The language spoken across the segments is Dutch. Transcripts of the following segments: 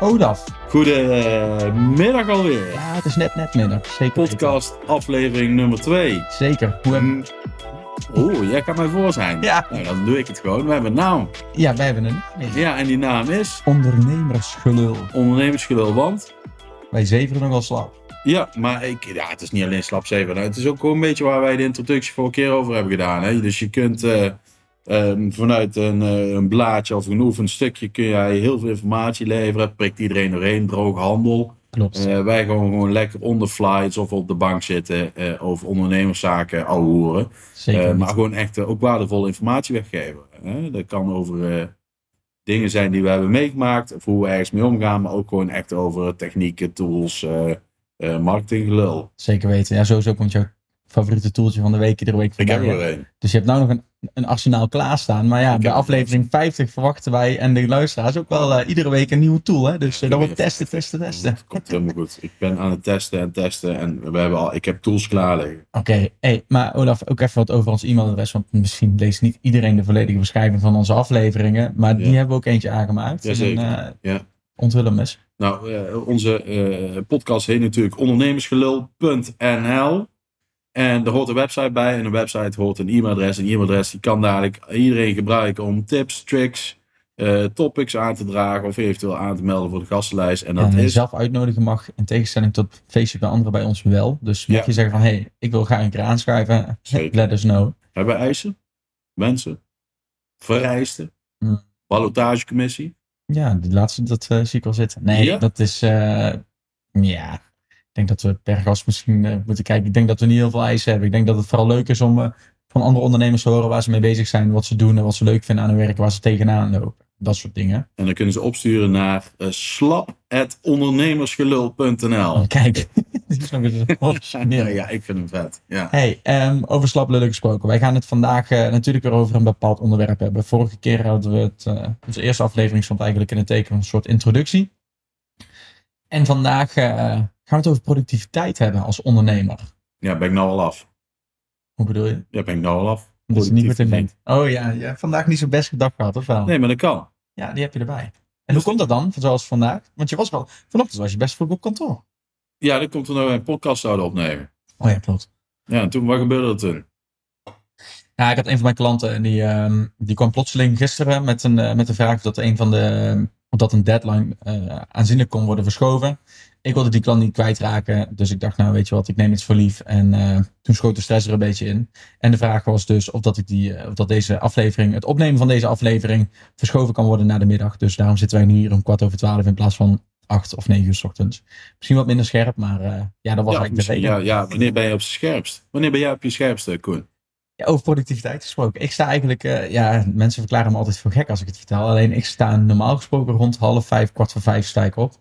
Olaf. Goedemiddag alweer. Ja, het is net net middag. Zeker. Podcast aflevering nummer 2. Zeker. Hoe hebben... Oeh, jij kan mij voor zijn. Ja. Nou, dan doe ik het gewoon. We hebben een naam. Ja, wij hebben een naam. Ja, en die naam is Ondernemersgelul. Ondernemersgelul. Want Wij zeveren nogal slap. ja, maar ik, ja, het is niet alleen slap 7. Nou, het is ook gewoon een beetje waar wij de introductie vorige keer over hebben gedaan. Hè? Dus je kunt eh, ehm, vanuit een, eh, een blaadje of een oefend stukje kun jij heel veel informatie leveren. Prikt iedereen doorheen, droge handel. Klopt. Eh, wij gewoon, gewoon lekker on the fly, we op de bank zitten, eh, over ondernemerszaken ouwehoeren. Zeker. Niet. maar gewoon echt ook waardevolle informatie weggeven. Hè? Dat kan over dingen zijn die we hebben meegemaakt, of hoe we ergens mee omgaan, maar ook gewoon echt over technieken, tools, marketinggelul. Zeker weten. Ja, sowieso komt jouw favoriete toeltje van de week iedere week Ik heb voorbij, er een. Dus je hebt nou nog een, een arsenaal klaarstaan. Maar ja, Ik bij aflevering 50 verwachten wij en de luisteraars ook wel eh, iedere week een nieuwe tool. Hè? Dus uh, dat wordt testen, testen, testen. Dat komt helemaal goed. Ik ben aan het testen en testen en we hebben al, ik heb tools klaar liggen. Oké, hey, maar Olaf, ook even wat over ons e-mailadres. Want misschien leest niet iedereen de volledige beschrijving van onze afleveringen. Maar die Ja. hebben we ook eentje aangemaakt. Jazeker. En, eh, Ja. Onthullen hem eens. Nou, eh, onze eh, podcast heet natuurlijk ondernemersgelul.nl. En er hoort een website bij. En een website hoort een e-mailadres. Een e-mailadres die kan dadelijk iedereen gebruiken om tips, tricks, eh, topics aan te dragen. Of eventueel aan te melden voor de gastenlijst. En dat en is... zelf uitnodigen mag in tegenstelling tot feestjes bij anderen bij ons wel. Dus Ja. je zeggen van, hé, hey, ik wil graag een keer aanschuiven. Zeker. Let us know. Hebben we eisen? Wensen? Vereisten? Hmm. Ballotagecommissie? Ja, die laatste, dat eh, zie ik wel zitten. Nee, Ja? dat is, eh, ja, denk dat we per gast misschien eh, moeten kijken. Ik denk dat we niet heel veel eisen hebben. Ik denk dat het vooral leuk is om eh, van andere ondernemers te horen waar ze mee bezig zijn, wat ze doen en wat ze leuk vinden aan hun werk, waar ze tegenaan lopen. Dat soort dingen. En dan kunnen ze opsturen naar uh, slap.ondernemersgelul.nl. Kijk, die is nog eens Ja, ik vind hem vet. Ja. Hey, ehm, over slaplullen gesproken. Wij gaan het vandaag eh, natuurlijk weer over een bepaald onderwerp hebben. Vorige keer hadden we het, eh, onze eerste aflevering stond eigenlijk in het teken van een soort introductie. En vandaag eh, gaan we het over productiviteit hebben als ondernemer. ja, ben ik nou al af. Hoe bedoel je? Ja, ben ik nou al af. Dat is niet Productiviteit. bent. Oh ja, je hebt vandaag niet zo'n best gedag gehad, of wel? Nee, maar dat kan. Ja, die heb je erbij. En hoe komt dat dan, zoals vandaag? Want je was wel, vanochtend was je best vroeg op kantoor. Ja, dan komt er nou een podcast zouden opnemen. Oh ja, klopt. Ja, en toen, wat gebeurde er toen? Ja, ik had een van mijn klanten en die, ehm, die kwam plotseling gisteren met een, eh, met de vraag dat een van de of dat een deadline eh, aanzienlijk kon worden verschoven. Ik wilde die klant niet kwijtraken, dus ik dacht, nou weet je wat, ik neem het voor lief. En eh, toen schoot de stress er een beetje in. En de vraag was dus of dat, ik die, eh, of dat deze aflevering, het opnemen van deze aflevering, verschoven kan worden naar de middag. Dus daarom zitten wij nu hier om kwart over twaalf in plaats van acht of negen uur 's ochtends. Misschien wat minder scherp, maar eh, ja, dat was Ja, eigenlijk de reden. ja, ja, wanneer ben je op z'n scherpst? Wanneer ben jij op je scherpste, Koen? Ja, over productiviteit gesproken. Ik sta eigenlijk, ja, mensen verklaren me altijd voor gek als ik het vertel. Alleen ik sta normaal gesproken rond half vijf, kwart voor vijf sta ik op.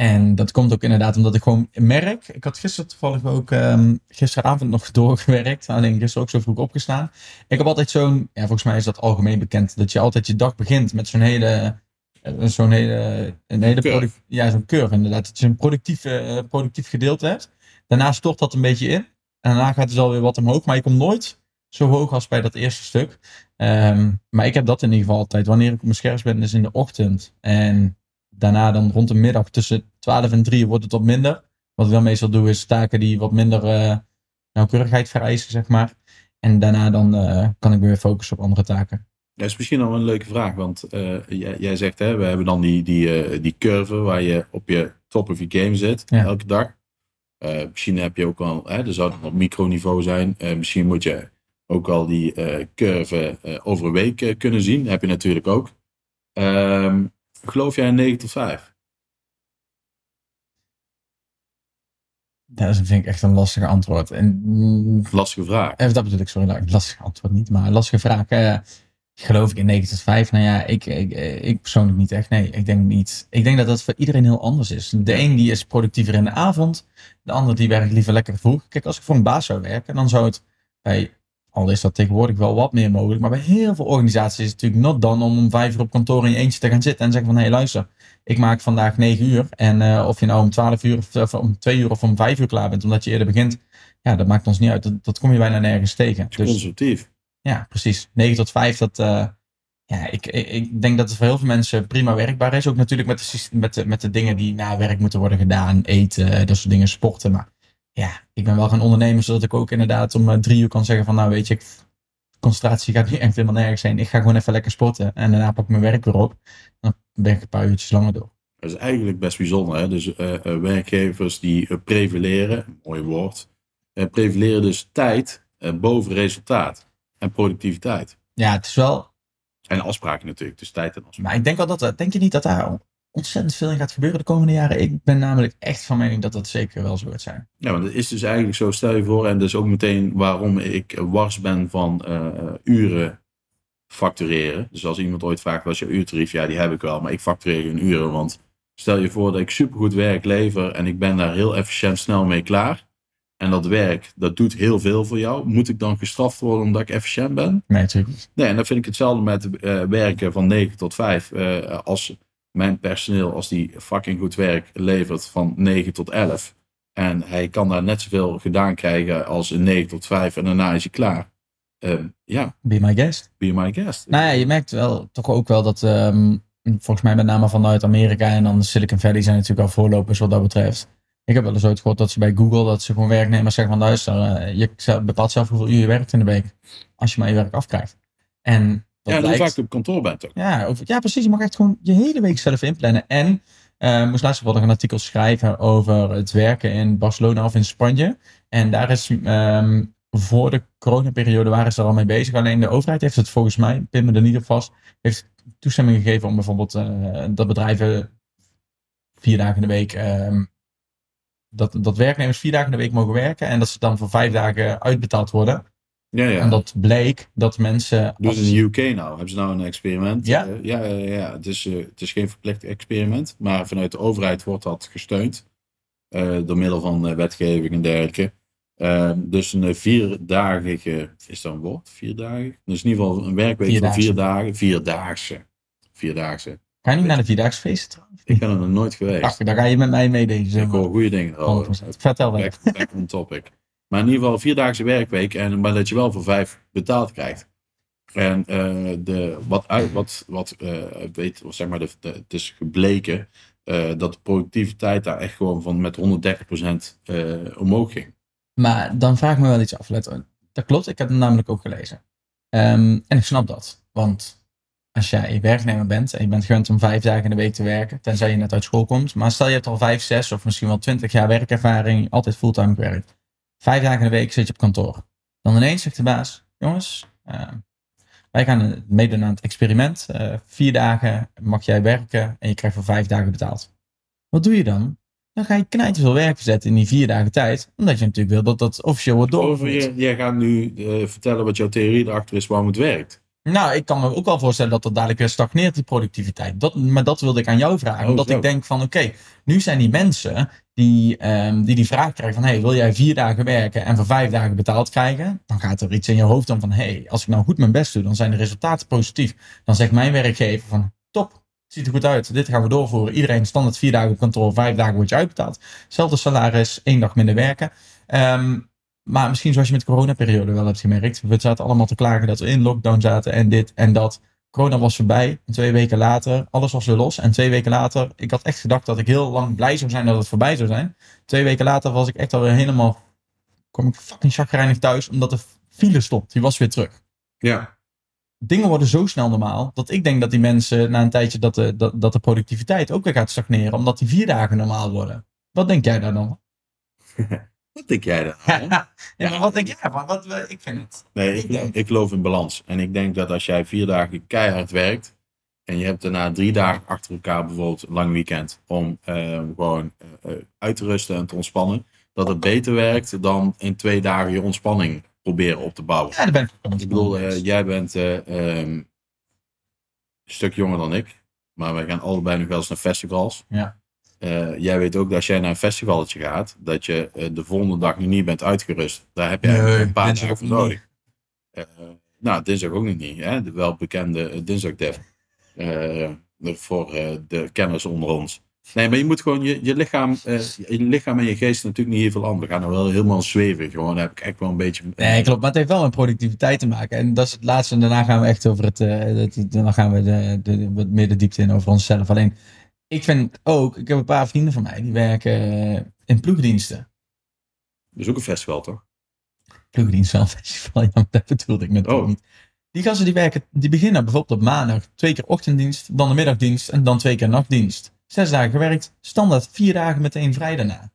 En dat komt ook inderdaad omdat ik gewoon merk. Ik had gisteren toevallig ook ehm, gisteravond nog doorgewerkt. Alleen gisteren ook zo vroeg opgestaan. Ik heb altijd zo'n, ja, volgens mij is dat algemeen bekend, dat je altijd je dag begint met zo'n hele, eh, zo'n hele, een hele Curve. ja, zo'n curve inderdaad. Dat je een productief, eh, productief gedeelte hebt. Daarna stort dat een beetje in. En daarna gaat het wel weer wat omhoog. Maar je komt nooit zo hoog als bij dat eerste stuk. Ehm, maar ik heb dat in ieder geval altijd. Wanneer ik op mijn scherpst ben, is in de ochtend. En daarna dan rond de middag tussen 12 en 3 wordt het wat minder. Wat ik dan meestal doe, is taken die wat minder eh, nauwkeurigheid vereisen, zeg maar. En daarna dan eh, kan ik weer focussen op andere taken. Dat is misschien al een leuke vraag, want eh, jij, jij zegt, hè, we hebben dan die, die, die curve waar je op je top of je game zit, Ja. elke dag. Misschien heb je ook wel, hè, er zou het op microniveau zijn, misschien moet je ook al die curve over een week kunnen zien. heb je natuurlijk ook. Ehm, geloof jij in 9 tot 5? Ja, dat vind ik echt een lastig antwoord. En mm, Lastige vraag. Even dat bedoel ik, sorry, een lastig antwoord niet, maar lastige vraag. Eh, geloof ik in 9 tot 5? Nou ja, ik, ik, ik persoonlijk niet echt. Nee, ik denk niet. Ik denk dat dat voor iedereen heel anders is. De een die is productiever in de avond, de ander die werkt liever lekker vroeg. Kijk, als ik voor een baas zou werken, dan zou het bij, al is dat tegenwoordig wel wat meer mogelijk, maar bij heel veel organisaties is het natuurlijk not dan om om vijf uur op kantoor in je eentje te gaan zitten en zeggen van, hé hey, luister, ik maak vandaag 9 uur en eh, of je nou om 12 uur of, of om 2 uur of om 5 uur klaar bent, omdat je eerder begint, ja, dat maakt ons niet uit. Dat, dat kom je bijna nergens tegen. Dus consultief. ja, precies. 9 tot 5, dat, eh, ja, ik, ik, denk dat het voor heel veel mensen prima werkbaar is. Ook natuurlijk met de, met de, met de dingen die na werk moeten worden gedaan. Eten, dat soort dingen, sporten. Maar ja, ik ben wel gaan ondernemen zodat ik ook inderdaad om eh, drie uur kan zeggen van nou weet je, ik, concentratie gaat nu echt helemaal nergens heen. Ik ga gewoon even lekker sporten en daarna pak ik mijn werk weer op. Dan ben ik een paar uurtjes langer door. Dat is eigenlijk best bijzonder. Hè? Dus eh, eh, werkgevers die eh, prevaleren, mooi woord, eh prevaleren dus tijd boven resultaat en productiviteit. Ja, het is wel En afspraken natuurlijk, dus tijd en afspraken. Maar ik denk wel dat, denk je niet dat daar ontzettend veel in gaat gebeuren de komende jaren? Ik ben namelijk echt van mening dat dat zeker wel zo wordt zijn. Ja, maar dat is dus eigenlijk zo, stel je voor, en dat is ook meteen waarom ik wars ben van eh, eh, uren factureren. Dus als iemand ooit vraagt, wat is je uurtarief? Ja, die heb ik wel, maar ik factureer geen uren, want stel je voor dat ik supergoed werk lever en ik ben daar heel efficiënt snel mee klaar. En dat werk, dat doet heel veel voor jou. Moet ik dan gestraft worden omdat ik efficiënt ben? Nee, natuurlijk niet. Nee, en dan vind ik hetzelfde met eh, werken van 9 tot 5. Eh, als mijn personeel, als die fucking goed werk levert van 9 tot 11. En hij kan daar net zoveel gedaan krijgen als een 9 tot 5 en daarna is hij klaar. Eh, ja, Be my guest. be my guest. Nou ja, je merkt wel toch ook wel dat, ehm, volgens mij met name vanuit Amerika en dan Silicon Valley zijn natuurlijk al voorlopers wat dat betreft. Ik heb wel eens ooit gehoord dat ze bij Google, dat ze gewoon werknemers zeggen van luister, eh, je bepaalt zelf hoeveel uur je werkt in de week. Als je maar je werk afkrijgt. En dat ja, en hoe vaak je op kantoor bent ook. Ja, over, ja, precies. Je mag echt gewoon je hele week zelf inplannen. En eh moest laatst wel nog een artikel schrijven over het werken in Barcelona of in Spanje. En daar is ehm, voor de coronaperiode waren ze er al mee bezig. Alleen de overheid heeft het volgens mij, pin me er niet op vast, heeft toestemming gegeven om bijvoorbeeld eh, dat bedrijven vier dagen in de week, ehm, dat, dat werknemers vier dagen in de week mogen werken. En dat ze dan voor vijf dagen uitbetaald worden. Ja, ja. En dat bleek dat mensen... Als- in de UK nou? Hebben ze nou een experiment? Ja. Eh, ja, ja, ja. Het, is, eh, het is geen verplicht experiment, maar vanuit de overheid wordt dat gesteund. eh, door middel van wetgeving en dergelijke. Eh, dus een vierdagige, is dat een woord? Vierdagen? Dus in ieder geval een werkweek van vier dagen. Vierdaagse. Vierdaagse. Ga je niet naar de vierdaagse feesten trouwens? Ik ben er nog nooit geweest. Ach, daar ga je met mij mee deze ik hoor goede dingen. over. 100%. Vertel wel. Back, back on topic. Maar in ieder geval vierdaagse werkweek. En, maar dat je wel voor vijf betaald krijgt. En eh, de, wat, wat, wat eh, weet, zeg maar, de, het is gebleken eh, dat de productiviteit daar echt gewoon van met 130% eh, omhoog ging. Maar dan vraag ik me wel iets af. Dat klopt, ik heb het namelijk ook gelezen. Ehm, en ik snap dat. Want als jij werknemer bent en je bent gewend om vijf dagen in de week te werken, tenzij je net uit school komt. Maar stel je hebt al vijf, zes of misschien wel twintig jaar werkervaring, altijd fulltime gewerkt. Vijf dagen in de week zit je op kantoor. Dan ineens zegt de baas, jongens, eh, wij gaan eh, meedoen aan het experiment. Eh, vier dagen mag jij werken en je krijgt voor vijf dagen betaald. Wat doe je dan? Dan ga je knijten veel werk verzetten in die vier dagen tijd. Omdat je natuurlijk wil dat dat officieel wordt doorgevoerd. jij gaat nu vertellen wat jouw theorie erachter is waarom het werkt. Nou, ik kan me ook wel voorstellen dat dat dadelijk weer stagneert, die productiviteit. Dat, maar dat wilde ik aan jou vragen. Oh, omdat zo. ik denk van, oké, nu zijn die mensen die, ehm, die die vraag krijgen van, hey, wil jij vier dagen werken en voor vijf dagen betaald krijgen? Dan gaat er iets in je hoofd om van, hey, als ik nou goed mijn best doe, dan zijn de resultaten positief. Dan zegt mijn werkgever van, top, het ziet er goed uit, dit gaan we doorvoeren. Iedereen standaard vier dagen op kantoor, vijf dagen word je uitbetaald. Hetzelfde salaris, één dag minder werken. Ehm, maar misschien zoals je met de coronaperiode wel hebt gemerkt. We zaten allemaal te klagen dat we in lockdown zaten en dit en dat. Corona was voorbij. En twee weken later, alles was weer los. En twee weken later, ik had echt gedacht dat ik heel lang blij zou zijn dat het voorbij zou zijn. Twee weken later was ik echt alweer helemaal, kwam ik fucking chagrijnig thuis, omdat de file stopt. Die was weer terug. Ja. Dingen worden zo snel normaal, dat ik denk dat die mensen na een tijdje, dat de, dat, dat de productiviteit ook weer gaat stagneren, omdat die vier dagen normaal worden. Wat denk jij daar dan? Wat denk jij dan? ja, wat denk jij? Wat, ik vind het. Nee, ik, ik geloof in balans. En ik denk dat als jij vier dagen keihard werkt. En je hebt daarna drie dagen achter elkaar bijvoorbeeld een lang weekend. Om eh, gewoon eh, eh, uit te rusten en te ontspannen. Dat het beter werkt dan in twee dagen je ontspanning proberen op te bouwen. Ja, daar ben ik Ik bedoel, eh, jij bent eh, ehm, een stuk jonger dan ik. Maar wij gaan allebei nog wel eens naar festivals. Ja. Eh, jij weet ook dat als jij naar een festivalletje gaat, dat je eh, de volgende dag nog niet bent uitgerust. Daar heb je Nee, een paar dagen voor nodig. Eh, nou, dinsdag ook nog niet. Hè? De welbekende uh, dinsdagdip. Eh, voor de kenners onder ons. Nee, maar je moet gewoon je, je, lichaam, je lichaam en je geest natuurlijk niet heel veel aan. We gaan er wel helemaal zweven. Gewoon, daar heb ik echt wel een beetje. Nee, klopt. Maar het heeft wel met productiviteit te maken. En dat is het laatste. En daarna gaan we echt over het. het- dan gaan we de, de, wat meer de diepte in over onszelf. Alleen, ik vind ook. Ik heb een paar vrienden van mij die werken eh, in ploegdiensten. Dat is ook een festival, toch? Ploegdienst wel een festival. Ja, dat bedoelde ik net ook Oh. niet. Die gasten die werken, die beginnen bijvoorbeeld op maandag twee keer ochtenddienst, dan de middagdienst en dan twee keer nachtdienst. Zes dagen gewerkt, standaard vier dagen meteen vrij daarna.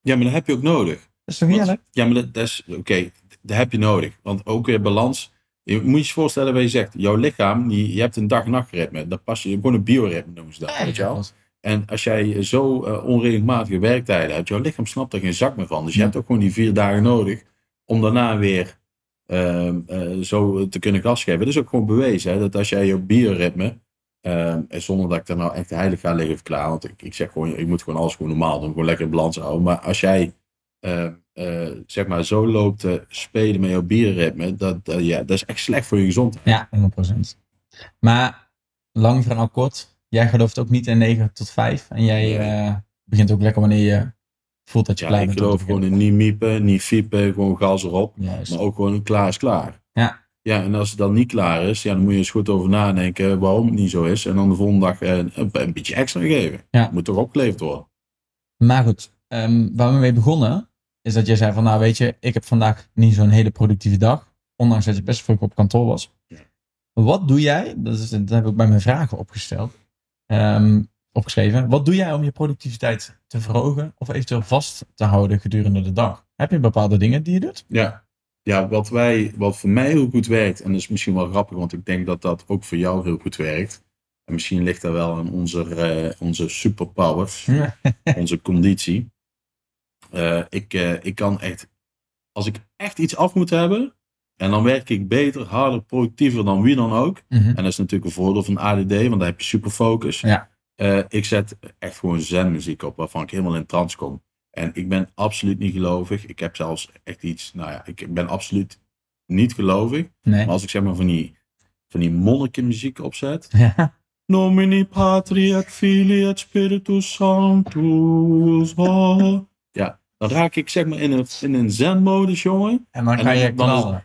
Ja, maar dat heb je ook nodig. Dat is toch Want- heerlijk? Ja, maar dat, dat is. Oké, dat heb je nodig. Want ook weer balans. Je moet je voorstellen wat je zegt. Jouw lichaam, die, je hebt een dag-nachtritme. Dat pas je gewoon een bioritme noemen ze dat. weet je wel? En als jij zo eh, onregelmatige werktijden hebt, jouw lichaam snapt er geen zak meer van. Dus je hebt ook gewoon die vier dagen nodig om daarna weer ehm, eh, zo te kunnen gas geven. Dat is ook gewoon bewezen, hè, dat als jij je bioritme, ehm, en zonder dat ik er nou echt heilig ga liggen verklaren, want ik, ik zeg gewoon, je moet gewoon alles gewoon normaal doen, gewoon lekker in balans houden. Maar als jij ehm, eh, zeg maar zo loopt te spelen met jouw bioritme, dat, ja, dat is echt slecht voor je gezondheid. Ja, 100%. Maar lang verhaal kort. Jij gelooft ook niet in 9 tot 5. En jij eh, begint ook lekker wanneer je voelt dat je Ja, klaar ik bent. om geloof gewoon in niet miepen, niet fiepen, gewoon gas erop. Juist. Maar ook gewoon klaar is klaar. Ja. Ja, en als het dan niet klaar is, ja, dan moet je eens goed over nadenken waarom het niet zo is. En dan de volgende dag eh, een, een beetje extra geven. Ja. Moet toch opgeleverd worden. Maar goed, ehm, waar we mee begonnen, is dat jij zei van, nou weet je, ik heb vandaag niet zo'n hele productieve dag. Ondanks dat je best vroeg op kantoor was. Wat doe jij, dat, is, dat heb ik bij mijn vragen opgesteld, ehm, opgeschreven. Wat doe jij om je productiviteit te verhogen of eventueel vast te houden gedurende de dag? Heb je bepaalde dingen die je doet? Ja. Ja, wat, wij, wat voor mij heel goed werkt, en dat is misschien wel grappig, want ik denk dat dat ook voor jou heel goed werkt. En misschien ligt dat wel aan onze, eh, onze superpowers. onze conditie. Eh, ik, eh, ik kan echt, als ik echt iets af moet hebben, en dan werk ik beter, harder, productiever dan wie dan ook. Mhm. En dat is natuurlijk een voordeel van ADD, want dan heb je super focus. Ja. Eh, ik zet echt gewoon zenmuziek op, waarvan ik helemaal in trance kom. En ik ben absoluut niet gelovig. Ik heb zelfs echt iets, nou ja, ik ben absoluut niet gelovig. Nee. Maar als ik zeg maar van die, van die monnikenmuziek opzet, Ja. Nomini patria et spiritus sanctus. Ja, dan raak ik zeg maar in een, in een zen-modus, jongen. En dan ga je dan is-.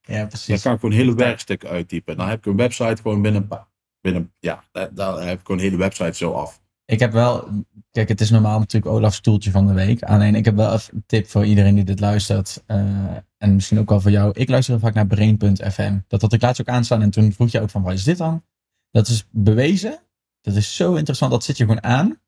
Ja, Dan precies. kan ik gewoon hele werkstukken uittypen. Dan heb ik een website gewoon binnen, een pa- binnen ja, daar, heb ik gewoon een hele website zo af. Ik heb wel, kijk, het is normaal natuurlijk Olaf's stoeltje van de week. Alleen ik heb wel even een tip voor iedereen die dit luistert. eh, en misschien ook wel voor jou. Ik luister heel vaak naar Brain.fm. Dat had ik laatst ook aanstaan. En toen vroeg je ook van, wat is dit dan? Dat is bewezen. Dat is zo interessant. Dat zit je gewoon aan.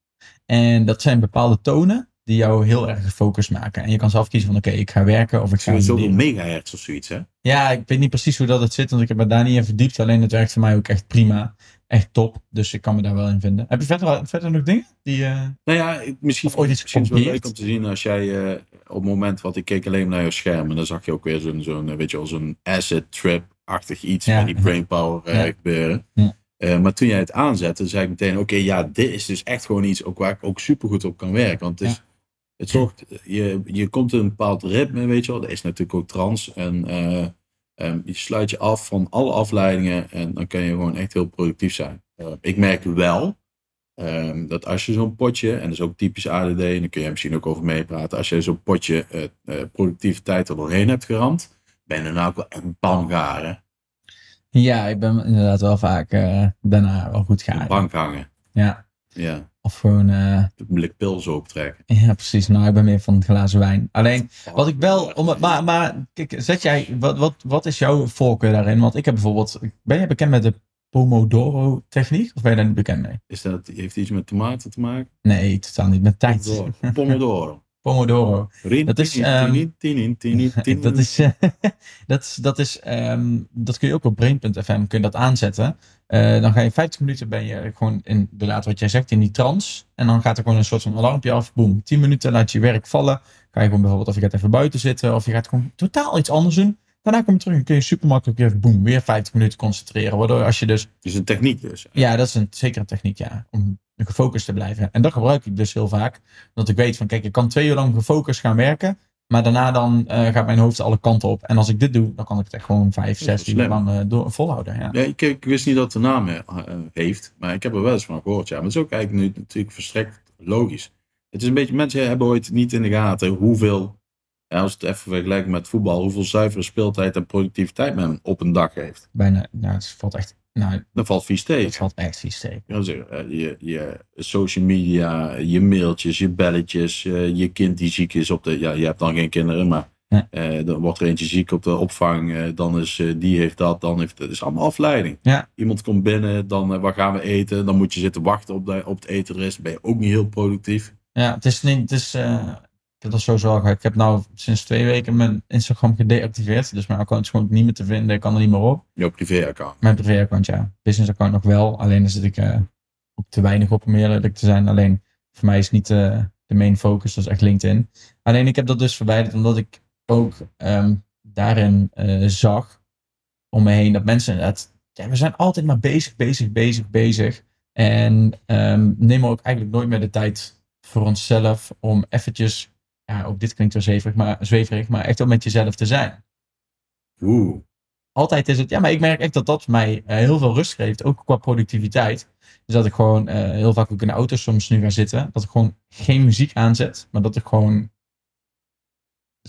En dat zijn bepaalde tonen die jou heel erg gefocust maken. En je kan zelf kiezen van, oké, ik ga werken of ik ga Zoveel megahertz of zoiets, hè? Ja, ik weet niet precies hoe dat het zit, want ik heb me daar niet in verdiept. Alleen het werkt voor mij ook echt prima. Echt top. Dus ik kan me daar wel in vinden. Heb je verder, verder nog dingen? Die, eh, Nou ja, misschien, Of ooit iets misschien is het wel leuk om te zien als jij eh, op het moment, wat ik keek alleen naar je scherm. En dan zag je ook weer zo'n, zo'n eh, weet je wel, zo'n acid trip-achtig iets Ja. met die brainpower Ja. gebeuren. Ja. Maar toen jij het aanzette, zei ik meteen, oké, ja, dit is dus echt gewoon iets ook waar ik ook super goed op kan werken. Want het is, het zorgt, je, je komt in een bepaald ritme, weet je wel. Dat is natuurlijk ook trans. En eh, ehm, je sluit je af van alle afleidingen en dan kan je gewoon echt heel productief zijn. Eh, ik merk wel ehm, dat als je zo'n potje, en dat is ook typisch ADD, en daar kun je misschien ook over meepraten, als je zo'n potje eh, productiviteit er doorheen hebt geramd, ben je daarna ook wel echt bang garen. Ja, ik ben inderdaad wel vaak daarna wel goed gaan. Bang hangen. Ja, Ja, of gewoon, eh, een blik pil zo optrekken. ja precies. Nou, ik ben meer van het glazen wijn. Alleen, wat ik wel, om het, maar, maar kijk, zet jij, wat, wat, wat is jouw voorkeur daarin? Want ik heb bijvoorbeeld, ben je bekend met de Pomodoro techniek? Of ben je daar niet bekend mee? Is dat, heeft iets met tomaten te maken? Nee, totaal niet. Met tijd. Pomodoro. Pomodoro. Pomodoro. Dat is, ehm, tinin, tinin, tinin. Dat is, eh, dat is, dat is, ehm, dat kun je ook op brain.fm kun je dat aanzetten. Eh, dan ga je 50 minuten ben je gewoon in, inderdaad wat jij zegt, in die trance. En dan gaat er gewoon een soort van alarmpje af. Boom, 10 minuten laat je je werk vallen. Ga je gewoon bijvoorbeeld of je gaat even buiten zitten of je gaat gewoon totaal iets anders doen. Daarna kom je terug en kun je super makkelijk weer, boom, weer 50 minuten concentreren. Waardoor als je dus Dus een techniek dus. ja, dat is een, zeker een techniek, ja. Om gefocust te blijven. En dat gebruik ik dus heel vaak. Omdat ik weet van, kijk, ik kan twee uur lang gefocust gaan werken. Maar daarna dan eh, gaat mijn hoofd alle kanten op. En als ik dit doe, dan kan ik het echt gewoon vijf, Dat zes uur lang eh, door, volhouden. Ja. Ja, ik, ik wist niet dat het een naam eh, heeft, maar ik heb er wel eens van gehoord. Ja. Maar het is ook eigenlijk nu natuurlijk verstrekt logisch. Het is een beetje, mensen hebben ooit niet in de gaten hoeveel, ja, als het even vergelijkt met voetbal, hoeveel zuivere speeltijd en productiviteit men op een dag heeft. Bijna, nou, het valt echt, nou, Dat valt vies tegen. valt echt vies tegen. Ja, eh, je, je social media, je mailtjes, je belletjes, eh, je kind die ziek is op de. Ja, je hebt dan geen kinderen, maar Nee. eh, dan wordt er eentje ziek op de opvang. dan is die heeft dat, dan heeft het. is allemaal afleiding. Ja. Iemand komt binnen, dan waar gaan we eten? Dan moet je zitten wachten op, de, op het eten. Dan ben je ook niet heel productief. Ja, het is niet, het is, dat sowieso al gehad. Ik heb nou sinds twee weken mijn Instagram gedeactiveerd. Dus mijn account is gewoon niet meer te vinden. Ik kan er niet meer op. Jouw privé-account. Mijn privé-account, ja. Business account nog wel. Alleen daar zit ik eh, ook te weinig op om eerlijk te zijn. Alleen voor mij is niet eh, de main focus. Dat is echt LinkedIn. Alleen ik heb dat dus verwijderd omdat ik ook ehm, daarin eh, zag om me heen dat mensen inderdaad. Ja, we zijn altijd maar bezig, bezig, bezig, bezig. En ehm, nemen ook eigenlijk nooit meer de tijd voor onszelf om eventjes. Ja, ook dit klinkt wel zweverig, maar, zweverig, maar echt ook met jezelf te zijn Oeh. altijd is het, ja, maar ik merk echt dat dat mij eh, heel veel rust geeft, ook qua productiviteit. Dus dat ik gewoon eh, heel vaak ook in de auto soms nu ga zitten, dat ik gewoon geen muziek aanzet, maar dat ik gewoon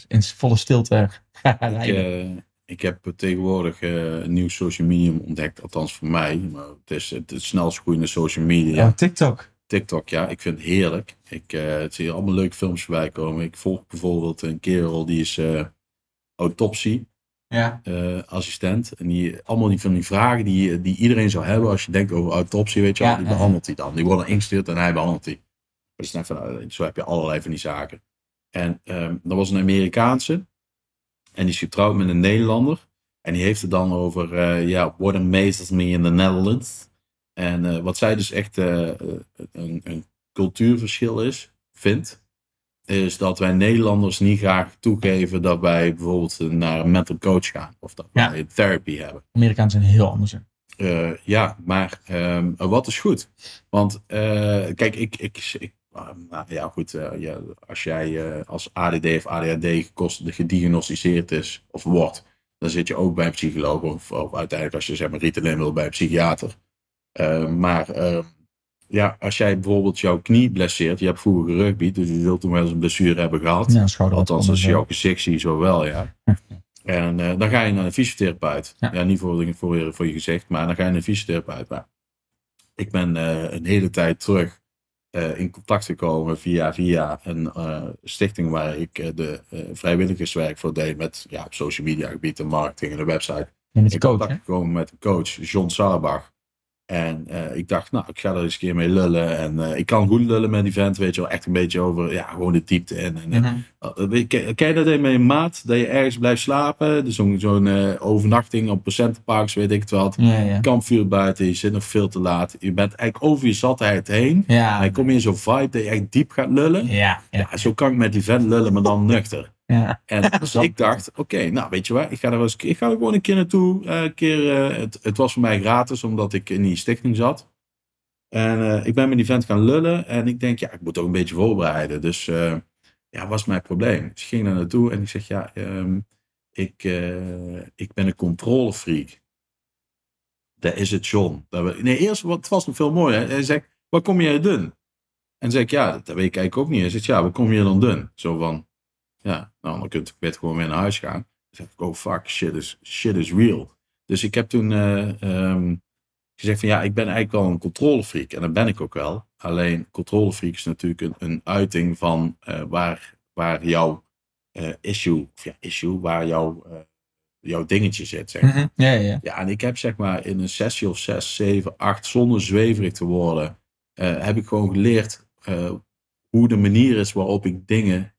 in volle stilte ga Ik, rijden. eh, ik heb tegenwoordig een nieuw social medium ontdekt, althans voor mij. Maar het is het, het snelst groeiende social media. Ja, TikTok. TikTok, ja, ik vind het heerlijk. Ik eh, zie hier allemaal leuke films voorbij komen. Ik volg bijvoorbeeld een kerel die is eh autopsie Ja. eh, assistent. En die, allemaal die van die vragen die, die iedereen zou hebben als je denkt over autopsie, weet je wel, Ja, die behandelt hij dan. Die worden ingestuurd en hij behandelt die. Dus net van, zo heb je allerlei van die zaken. En ehm er was een Amerikaanse en die is getrouwd met een Nederlander. En die heeft het dan over, ja, what amazes me in the Netherlands. En eh, wat zij dus echt eh, eh, een, een cultuurverschil is, vindt, is dat wij Nederlanders niet graag toegeven dat wij bijvoorbeeld naar een mental coach gaan. Of dat Ja. wij therapy hebben. Amerikanen zijn heel anders. Eh, ja, maar ehm, wat is goed? Want kijk, ik, ik, ik ah, nou, ja goed, ja, als jij als ADD of ADHD gekost, gediagnosticeerd is of wordt, dan zit je ook bij een psycholoog of, of uiteindelijk als je zeg maar Ritalin wil bij een psychiater. Eh, maar ehm, ja, als jij bijvoorbeeld jouw knie blesseert, je hebt vroeger gerugby, dus je zult toen wel eens een blessure hebben gehad. Ja, schouder. Althans, als je jouw gezicht ziet, zo wel, ja. En eh, dan ga je naar een fysiotherapeut. Ja. Ja, niet voor, voor, je- voor je gezicht, maar dan ga je naar een fysiotherapeut. Maar ik ben eh, een hele tijd terug in contact gekomen via, via een stichting waar ik de vrijwilligerswerk voor deed met ja, op social media gebied en marketing en de website met in coach, contact hè? gekomen met een coach, John Sarbach. En eh, ik dacht, nou, ik ga er eens een keer mee lullen. En eh, ik kan goed lullen met die vent, weet je wel. Echt een beetje over, ja, gewoon de diepte. En, eh, Mhm. uh, je, ken, ken je dat in met je maat? Dat je ergens blijft slapen? Dus zo'n zo'n overnachting op percentenparks, weet ik het wat. Ja, ja. Kampvuur buiten, je zit nog veel te laat. Je bent eigenlijk over je zatheid heen. Ja, En dan kom je in zo'n vibe dat je echt diep gaat lullen. ja, ja. Ja, zo kan ik met die vent lullen, maar dan nuchter. Ja. En dus ik dacht, oké, nou weet je wat, ik ga er wel eens, ik ga er gewoon een keer naartoe. een keer, eh, het, het was voor mij gratis, omdat ik in die stichting zat. En eh, ik ben met die vent gaan lullen en ik denk, ja, ik moet ook een beetje voorbereiden. Dus ja, was mijn probleem. Dus ik ging daar naartoe en ik zeg, ja, ehm, ik, ik ben een controlefreak. Daar is het John. We, nee, eerst, wat, het was nog veel mooier. Hij zegt, wat kom jij doen? En zeg ik, ja, dat weet ik eigenlijk ook niet. Hij zegt, ja, wat kom je dan doen? Zo van, ja, nou, dan kunt ik beter gewoon weer naar huis gaan. Dan zeg ik, oh fuck, shit is, shit is real. Dus ik heb toen eh, ehm, gezegd van ja, ik ben eigenlijk wel een controlefreak. En dat ben ik ook wel. Alleen controlefreak is natuurlijk een, een uiting van eh, waar, waar jouw eh, issue, of ja, issue, waar jouw, jouw dingetje zit. Zeg. maar. Mhm. ja, ja. Ja, en ik heb zeg maar in een sessie of zes, zeven, acht, zonder zweverig te worden, heb ik gewoon geleerd hoe de manier is waarop ik dingen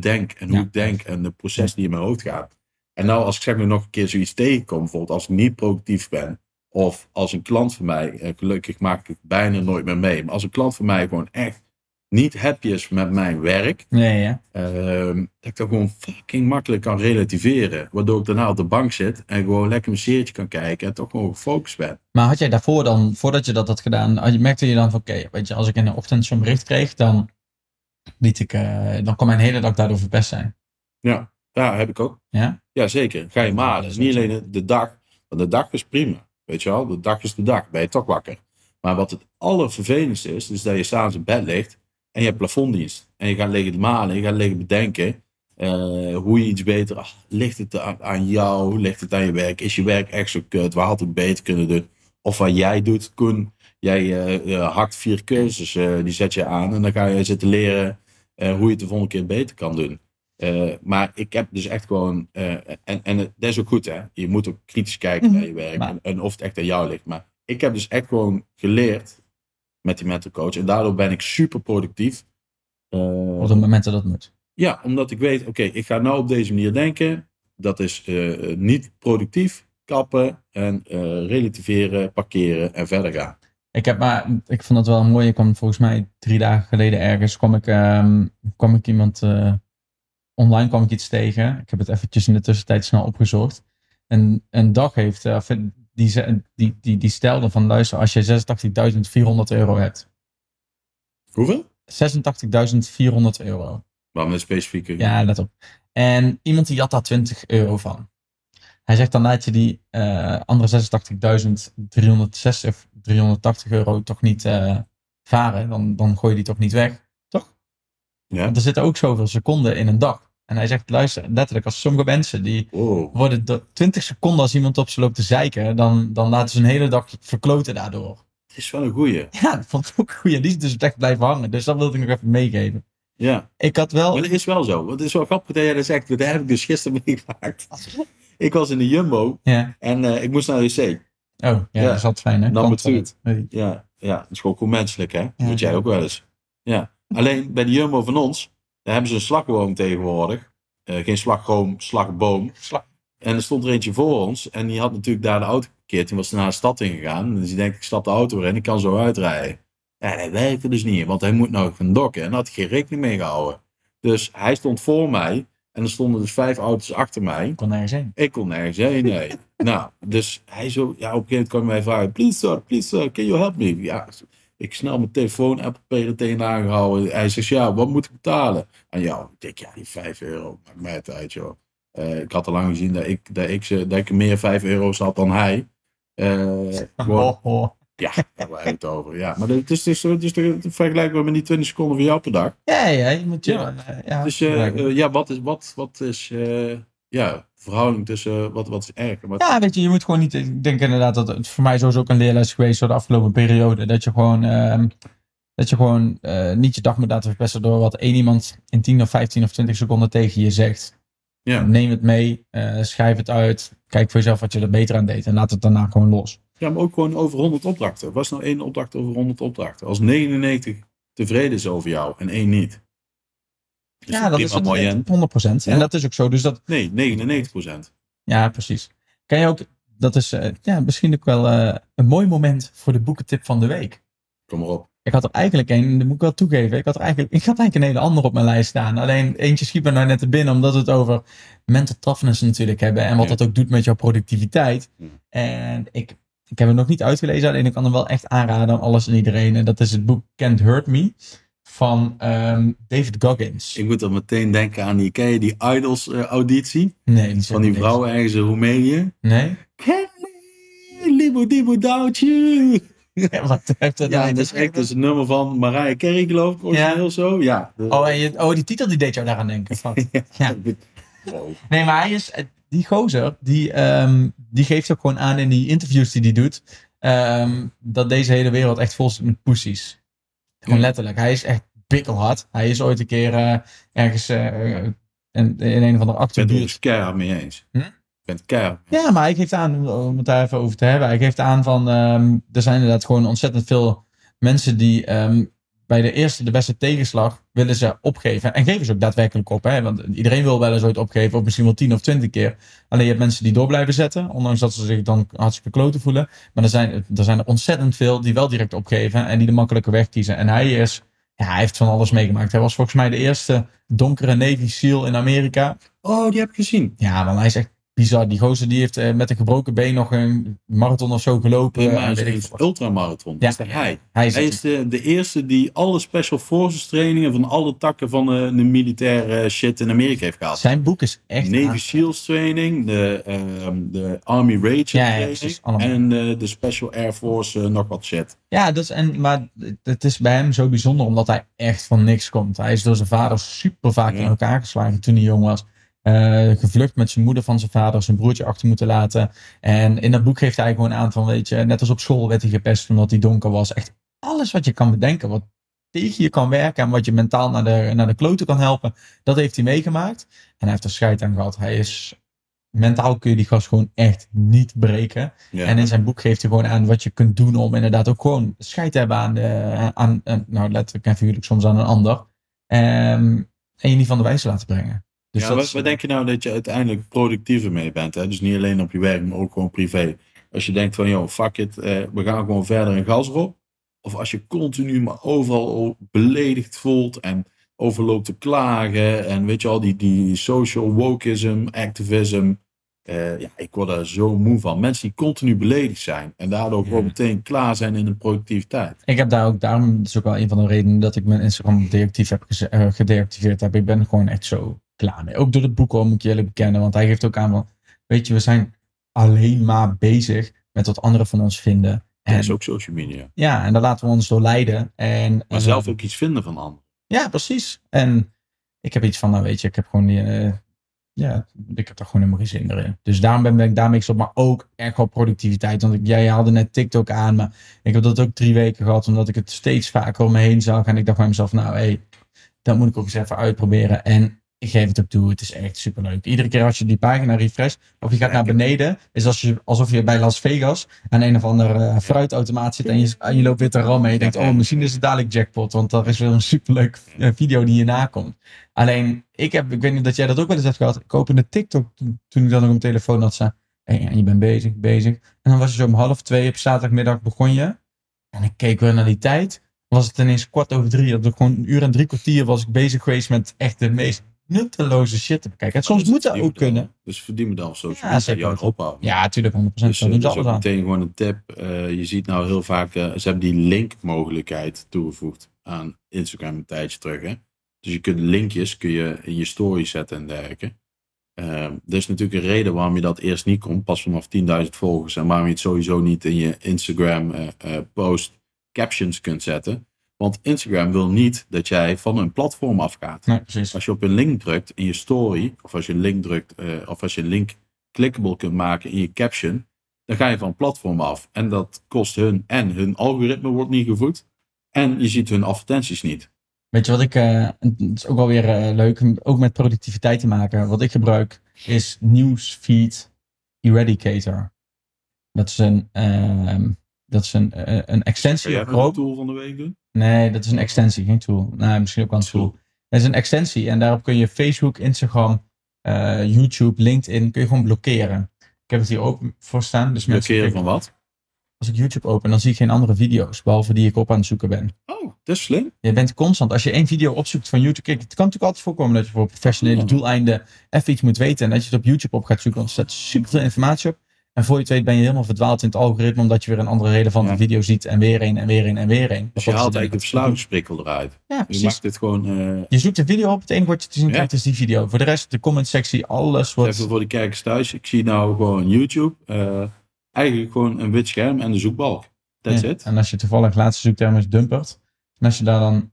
bedenk en hoe Ja. ik denk en de proces die in mijn hoofd gaat. En nou, als ik zeg maar nog een keer zoiets tegenkom, bijvoorbeeld als ik niet productief ben, of als een klant van mij, eh, gelukkig maak ik het bijna nooit meer mee, maar als een klant van mij gewoon echt niet happy is met mijn werk, Ja, ja. Ehm, dat ik dat gewoon fucking makkelijk kan relativeren. Waardoor ik daarna op de bank zit en gewoon lekker mijn serietje kan kijken en toch gewoon gefocust ben. Maar had jij daarvoor dan, voordat je dat had gedaan, had je- merkte je dan van, oké, weet je, als ik in de ochtend zo'n bericht kreeg, dan liet ik, eh, dan kon mijn hele dag daardoor verpest zijn. Ja, ja heb ik ook. Ja? Ja, zeker. Ga je malen. dat is Niet alleen de- dag. Want de dag is prima. Weet je wel? De dag is de dag. Ben je toch wakker. Maar wat het allervervelendste is, is dat je s'avonds in bed ligt en je hebt plafonddienst. En je gaat liggen malen, je gaat liggen bedenken eh, hoe je iets beter... ligt het aan, aan jou? Ligt het aan je werk? Is je werk echt zo kut? Waar had ik beter kunnen doen? Of wat jij doet, Koen. Jij eh, eh, hakt vier cursussen, eh, die zet je aan. En dan ga je zitten leren hoe je het de volgende keer beter kan doen. Maar ik heb dus echt gewoon... en, en dat is ook goed, hè. Je moet ook kritisch kijken Mhm. naar je werk. Maar- En, en of het echt aan jou ligt. Maar ik heb dus echt gewoon geleerd met die mental coach. En daardoor ben ik super productief. Op het moment dat dat moet. ja, omdat ik weet, oké, ik ga nou op deze manier denken. Dat is niet productief. Kappen en eh, relativeren, parkeren en verder gaan. Ik heb maar, ik vond dat wel mooi. Ik kwam volgens mij drie dagen geleden ergens, kwam ik, ehm, kwam ik iemand, eh, online kwam ik iets tegen. Ik heb het eventjes in de tussentijd snel opgezocht. En een dag heeft, eh, die, die, die, die stelde van luister, als je 86.400 euro hebt. Hoeveel? 86.400 euro. Waarom een specifieke? Ja, let op. En iemand die had daar 20 euro van. Hij zegt dan laat je die eh, andere 86.360 of 380 euro toch niet eh, varen. Dan, dan gooi je die toch niet weg. Toch? Ja? Want er zitten ook zoveel seconden in een dag. En hij zegt, luister, letterlijk, als sommige mensen die Oh, worden do- 20 seconden als iemand op ze loopt te zeiken, dan, dan laten ze een hele dag verkloten daardoor. het is wel een goeie. Ja, dat vond ik ook goed. Die is dus echt blijven hangen. Dus dat wilde ik nog even meegeven. Ja, Ik had wel... maar dat is wel zo. Want het is wel grappig dat jij dat zegt. Dat heb ik dus gisteren meegemaakt. Ik was in de Jumbo Ja. en eh, ik moest naar de wc. Oh, ja, Ja. dat is altijd fijn, hè? Number Klanttoilet. Nee. Ja, ja, dat is gewoon goed menselijk, hè? Moet jij ook wel eens. Ja. Alleen bij de Jumbo van ons, daar hebben ze een slagboom tegenwoordig. Eh, geen slagroom, slagboom. Slag. En er stond er eentje voor ons. En die had natuurlijk daar de auto geparkeerd. Die was naar de stad ingegaan. Dus die denkt, ik stap de auto weer in. Ik kan zo uitrijden. Ja, dat werkte dus niet. Want hij moet nou gaan dokken. En daar had hij geen rekening mee gehouden. Dus hij stond voor mij. En er stonden dus vijf auto's achter mij. Ik kon nergens heen. Ik kon nergens heen, nee. nou, dus hij zo, ja, op een gegeven moment kwam hij mij vragen, please sir, please sir, can you help me? Ja, ik snel mijn telefoon, Apple Pay er tegenaan gehouden. Hij zegt, ja, wat moet ik betalen? En ja, ik denk, ja, die 5 euro, maakt mij het uit, joh. Eh, ik had al lang gezien dat ik, dat ik, ze- dat ik meer 5 euro's had dan hij. Oh, oh. Ja, daar hebben we het over. Ja, maar het is, het is, het is, het is vergelijkbaar met die 20 seconden van jou per dag. Ja, ja, je moet je... Ja. eh, ja, Dus eh, eh, ja, wat is, wat, wat is eh, ja, verhouding tussen wat, wat is erg en wat ja, weet je, je moet gewoon niet... Ik denk inderdaad dat het voor mij sowieso ook een leerles geweest door de afgelopen periode. Dat je gewoon... ehm, dat je gewoon eh, niet je dag moet laten verpesten door wat één iemand in 10 of 15 of 20 seconden tegen je zegt. Ja. Neem het mee, eh, schrijf het uit, kijk voor jezelf wat je er beter aan deed en laat het daarna gewoon los. Ja, maar ook gewoon over 100 opdrachten. Was nou één opdracht over 100 opdrachten? Als 99 tevreden is over jou en één niet. ja, dat is prima mooi, hè? het, 100%. Ja. En dat is ook zo. Dus dat, Nee, 99 procent. ja, precies. Kan je ook, dat is eh, ja, misschien ook wel eh, een mooi moment voor de boekentip van de week. Kom maar op. Ik had er eigenlijk een, dat moet ik wel toegeven. Ik had, er eigenlijk, ik had eigenlijk een hele andere op mijn lijst staan. Alleen eentje schiet me nou net te binnen, omdat we het over mental toughness natuurlijk hebben. En wat Ja. dat ook doet met jouw productiviteit. Ja. En ik, ik heb het nog niet uitgelezen, alleen ik kan hem wel echt aanraden aan alles en iedereen. En dat is het boek Can't Hurt Me van ehm, David Goggins. Ik moet dan meteen denken aan die, ken je die Idols eh, auditie? nee, Van die vrouw ergens in Roemenië. Nee? Libo dibo doubt you. Ja, wat heeft dat Ja, nou dat is echt dus een nummer van Mariah Carey geloof ik, origineel zo. Ja. Oh, en je, oh, die titel die deed jou daaraan denken. Ja. Nee, maar hij is, die gozer, die, ehm, die geeft ook gewoon aan in die interviews die hij doet, ehm, dat deze hele wereld echt vol zit met pussies. Gewoon Ja. letterlijk. Hij is echt bikkelhard. Hij is ooit een keer eh, ergens eh, in, in een van de Ik ben het keihard mee eens. Hm? Ik ben. Ja, maar hij geeft aan, om het daar even over te hebben, hij geeft aan van, ehm, er zijn inderdaad gewoon ontzettend veel mensen die bij de eerste, de beste tegenslag willen ze opgeven. En geven ze ook daadwerkelijk op, hè? want iedereen wil wel eens ooit opgeven, of misschien wel tien of twintig keer. Alleen je hebt mensen die door blijven zetten, ondanks dat ze zich dan hartstikke kloten voelen. Maar er zijn, er zijn er ontzettend veel die wel direct opgeven en die de makkelijke weg kiezen. En hij is, ja, hij heeft van alles meegemaakt. Hij was volgens mij de eerste donkere Navy SEAL in Amerika. Oh, die heb ik gezien. Ja, want hij is echt bizar. Die gozer die heeft eh, met een gebroken been nog een marathon of zo gelopen. Nee, maar veel een ultramarathon. Ja. Dat is de hij. Hij is, Hij is de, de eerste die alle special forces trainingen van alle takken van de, de militaire shit in Amerika heeft gehad. zijn boek is echt... Navy aan- SEALs training, de, ehm, de Army Rage Ja, ja, training en eh, de Special Air Force eh, nog wat shit. Ja, dat is, en, maar het is bij hem zo bijzonder omdat hij echt van niks komt. Hij is door zijn vader super vaak in Ja. elkaar geslagen toen hij jong was. Eh, gevlucht met zijn moeder van zijn vader, zijn broertje achter moeten laten. En in dat boek geeft hij gewoon aan van, weet je, net als op school werd hij gepest omdat hij donker was. Echt alles wat je kan bedenken, wat tegen je kan werken en wat je mentaal naar de, naar de kloten kan helpen, dat heeft hij meegemaakt. En hij heeft er scheid aan gehad. Hij is, mentaal kun je die gast gewoon echt niet breken. Ja. En in zijn boek geeft hij gewoon aan wat je kunt doen om inderdaad ook gewoon scheid te hebben aan, de, aan aan- nou letterlijk en figuurlijk soms aan een ander. Ehm, en je niet van de wijs te laten brengen. Dus ja, wat, wat denk je nou dat je uiteindelijk productiever mee bent? Hè? Dus niet alleen op je werk, maar ook gewoon privé. Als je denkt van, joh, fuck it, eh, we gaan gewoon verder gas erop. Of als je continu maar overal beledigd voelt en overloopt te klagen. En weet je al, die, die social wokeism, activism. eh, ja, ik word daar zo moe van. Mensen die continu beledigd zijn. En daardoor gewoon Ja. meteen klaar zijn in de productiviteit. Ik heb daar ook, daarom is ook wel een van de redenen dat ik mijn Instagram deactief heb eh, gedeactiveerd heb. Ik ben gewoon echt zo klaar mee. Ook door het boek hoor, moet ik je eerlijk bekennen. Want hij geeft ook aan van, weet je, we zijn alleen maar bezig met wat anderen van ons vinden. Dat En, is ook social media. ja, en daar laten we ons door leiden. En, Maar zelf ook iets vinden van anderen. Ja, precies. En ik heb iets van, nou weet je, ik heb gewoon die, eh, ja, ik heb er gewoon helemaal geen zin in. Dus daarom ben ik daarmee gestopt, maar ook echt wel productiviteit. Want ik, jij haalde net TikTok aan, maar ik heb dat ook drie weken gehad, omdat ik het steeds vaker om me heen zag. En ik dacht bij mezelf, nou hé, dat moet ik ook eens even uitproberen. En ik geef het ook toe, het is echt superleuk. Iedere keer als je die pagina refresh, of je gaat naar beneden, is als je, alsof je bij Las Vegas aan een of ander eh, fruitautomaat zit en je, en je loopt weer te rammen. En je denkt, oh, misschien is het dadelijk jackpot, want dat is weer een superleuk eh, video die hierna komt. Alleen, ik heb, ik weet niet dat jij dat ook wel eens hebt gehad. Ik opende TikTok toen, ik dan nog een telefoon had staan. En, je bent bezig, bezig. En dan was je zo om half twee op zaterdagmiddag begon je. En ik keek weer naar die tijd. Was het ineens kwart over drie. Dat gewoon een uur en drie kwartier was ik bezig geweest met echt de meest nutteloze shit te bekijken. En soms Dus moet dat ook kunnen. Dus verdien me dan of zo. Ja, jou ophouden. Ja, natuurlijk, 100%. Dus eh, ze dat is ook meteen gewoon een tip. Eh, je ziet nou heel vaak, eh, ze hebben die linkmogelijkheid toegevoegd aan Instagram een tijdje terug. Hè? Dus je kunt linkjes kun je in je story zetten en dergelijke. Eh, er is natuurlijk een reden waarom je dat eerst niet kon, pas vanaf 10.000 volgers. En waarom je het sowieso niet in je Instagram post captions kunt zetten. Want Instagram wil niet dat jij van een platform afgaat. Nee, precies. Als je op een link drukt in je story, of als je een link drukt, eh, of als je een link clickable kunt maken in je caption, dan ga je van platform af. En dat kost hun en hun algoritme wordt niet gevoed. En je ziet hun advertenties niet. Weet je wat ik, eh, het is ook wel weer eh, leuk, ook met productiviteit te maken. Wat ik gebruik is Newsfeed Eradicator. Dat is een, ehm, dat is een, een Kun extensie jij op even een tool van de week doen? Nee, dat is een extensie, geen tool. Nou, misschien ook wel een tool. Het is een extensie en daarop kun je Facebook, Instagram, eh, YouTube, LinkedIn, kun je gewoon blokkeren. Ik heb het hier open voor staan. Dus Blokkeren van wat? als ik YouTube open, dan zie ik geen andere video's, behalve die ik op aan het zoeken ben. Oh, dat is slim. Je bent constant, als je één video opzoekt van YouTube, kijk, het kan natuurlijk altijd voorkomen dat je voor professionele Oh. doeleinden even iets moet weten en dat je het op YouTube op gaat zoeken, want er staat super veel informatie op. En voor je het weet ben je helemaal verdwaald in het algoritme, omdat je weer een andere relevante Ja. video ziet en weer een en weer een en weer een. Dus je haalt eigenlijk de verslavingsprikkel eruit. Ja, Je precies. maakt dit gewoon, eh, Je zoekt een video op, het enige wat je te zien Ja. krijgt is die video. Voor de rest, de comment sectie, alles wordt... even voor de kijkers thuis. Ik zie nou gewoon YouTube. eh, eigenlijk gewoon een wit scherm en de zoekbalk. That's Ja. it. En als je toevallig laatste zoekterm is dumpert, en als je daar dan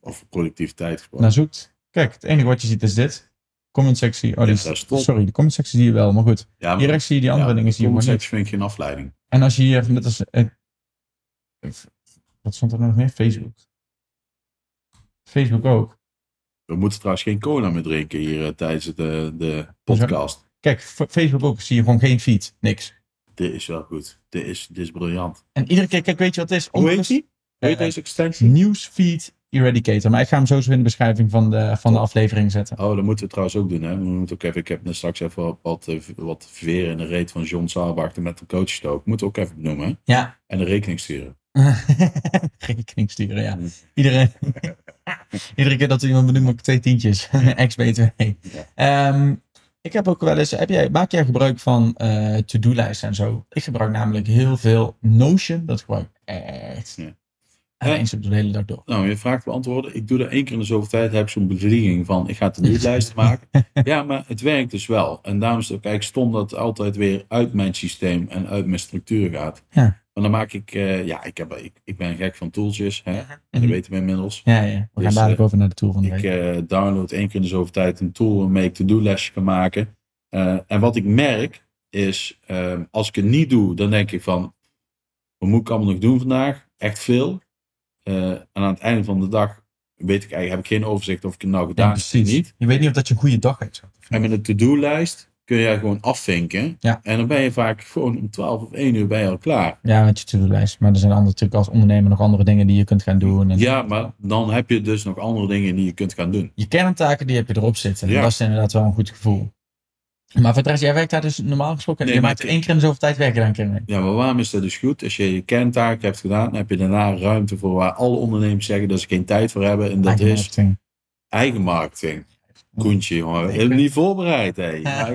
Of productiviteit gesproken. naar zoekt, kijk, het enige wat je ziet is dit. Comment sectie, oh, die sorry, de comment sectie zie je wel, maar goed. ja, maar- Hier rechts zie je die andere ja, dingen zie je niet. comment vind ik geen afleiding. En als je hier, net als, eh, wat stond er nog meer? Facebook. Facebook ook. We moeten trouwens geen cola meer drinken hier eh, tijdens de, de podcast. Kijk, Facebook ook, zie je gewoon geen feed, niks. Dit is wel goed. Dit is, dit is briljant. En iedere keer, kijk, weet je wat het is? Hoe heet die? Hoe heet Eh, deze extensie? Newsfeed Eradicator. Maar ik ga hem sowieso in de beschrijving van de, van de aflevering zetten. Oh, dat moeten we trouwens ook doen. Hè? We moeten ook even, ik heb net straks even wat, wat, eh, veer in de reet van John met de coach stook. Moeten we ook even benoemen. Hè? Ja. En de rekening sturen. Rekening sturen, ja. Iedereen, iedere keer dat iemand benoemt, ook twee tientjes. Ex-BTW. Ehm, Ik heb ook wel eens, heb jij, maak jij gebruik van eh to-do-lijsten en zo? Ik gebruik namelijk heel veel Notion. Dat gebruik ik echt. Ja. Ja. eens op de hele dag door. Nou, je vraagt beantwoorden. Ik doe er één keer in de zoveel tijd. Heb ik zo'n bedreiging van, ik ga het niet lijst maken. Ja, maar het werkt dus wel. En daarom is het ook eigenlijk stom dat het altijd weer uit mijn systeem en uit mijn structuur gaat. Ja. Maar dan maak ik, eh, ja, ik, heb, ik, ik ben gek van tooltjes. Hè? Dat weten we inmiddels. Ja, ja. We gaan Dus, dadelijk eh, over naar de tool van de Ik week. eh, download één keer in de zoveel tijd een tool waarmee ik to-do-lesje kan maken. Eh, en wat ik merk is, als ik het niet doe, dan denk ik van, wat moet ik allemaal nog doen vandaag? Echt veel. Eh, en aan het einde van de dag weet ik eigenlijk, heb ik geen overzicht of ik het nou gedaan heb of niet. Je weet niet of dat je een goede dag hebt. En met een to-do-lijst kun je gewoon afvinken. Ja. En dan ben je vaak gewoon om 12 of 1 uur ben je al klaar. Ja, met je to-do-lijst. Maar er zijn andere, natuurlijk als ondernemer nog andere dingen die je kunt gaan doen. En Ja, maar dan heb je dus nog andere dingen die je kunt gaan doen. Je kerntaken die heb je erop zitten. En Ja. dat is inderdaad wel een goed gevoel. Maar voor de rest, jij werkt daar dus normaal gesproken. Nee, je maakt één keer in de zoveel tijd een keer mee. Ja, maar waarom is dat dus goed? Als je je kerntaak hebt gedaan, dan heb je daarna ruimte voor waar alle ondernemers zeggen dat ze geen tijd voor hebben. En dat Eigen is marketing. eigen marketing. Koentje, jongen. Ik niet voorbereid. Ja.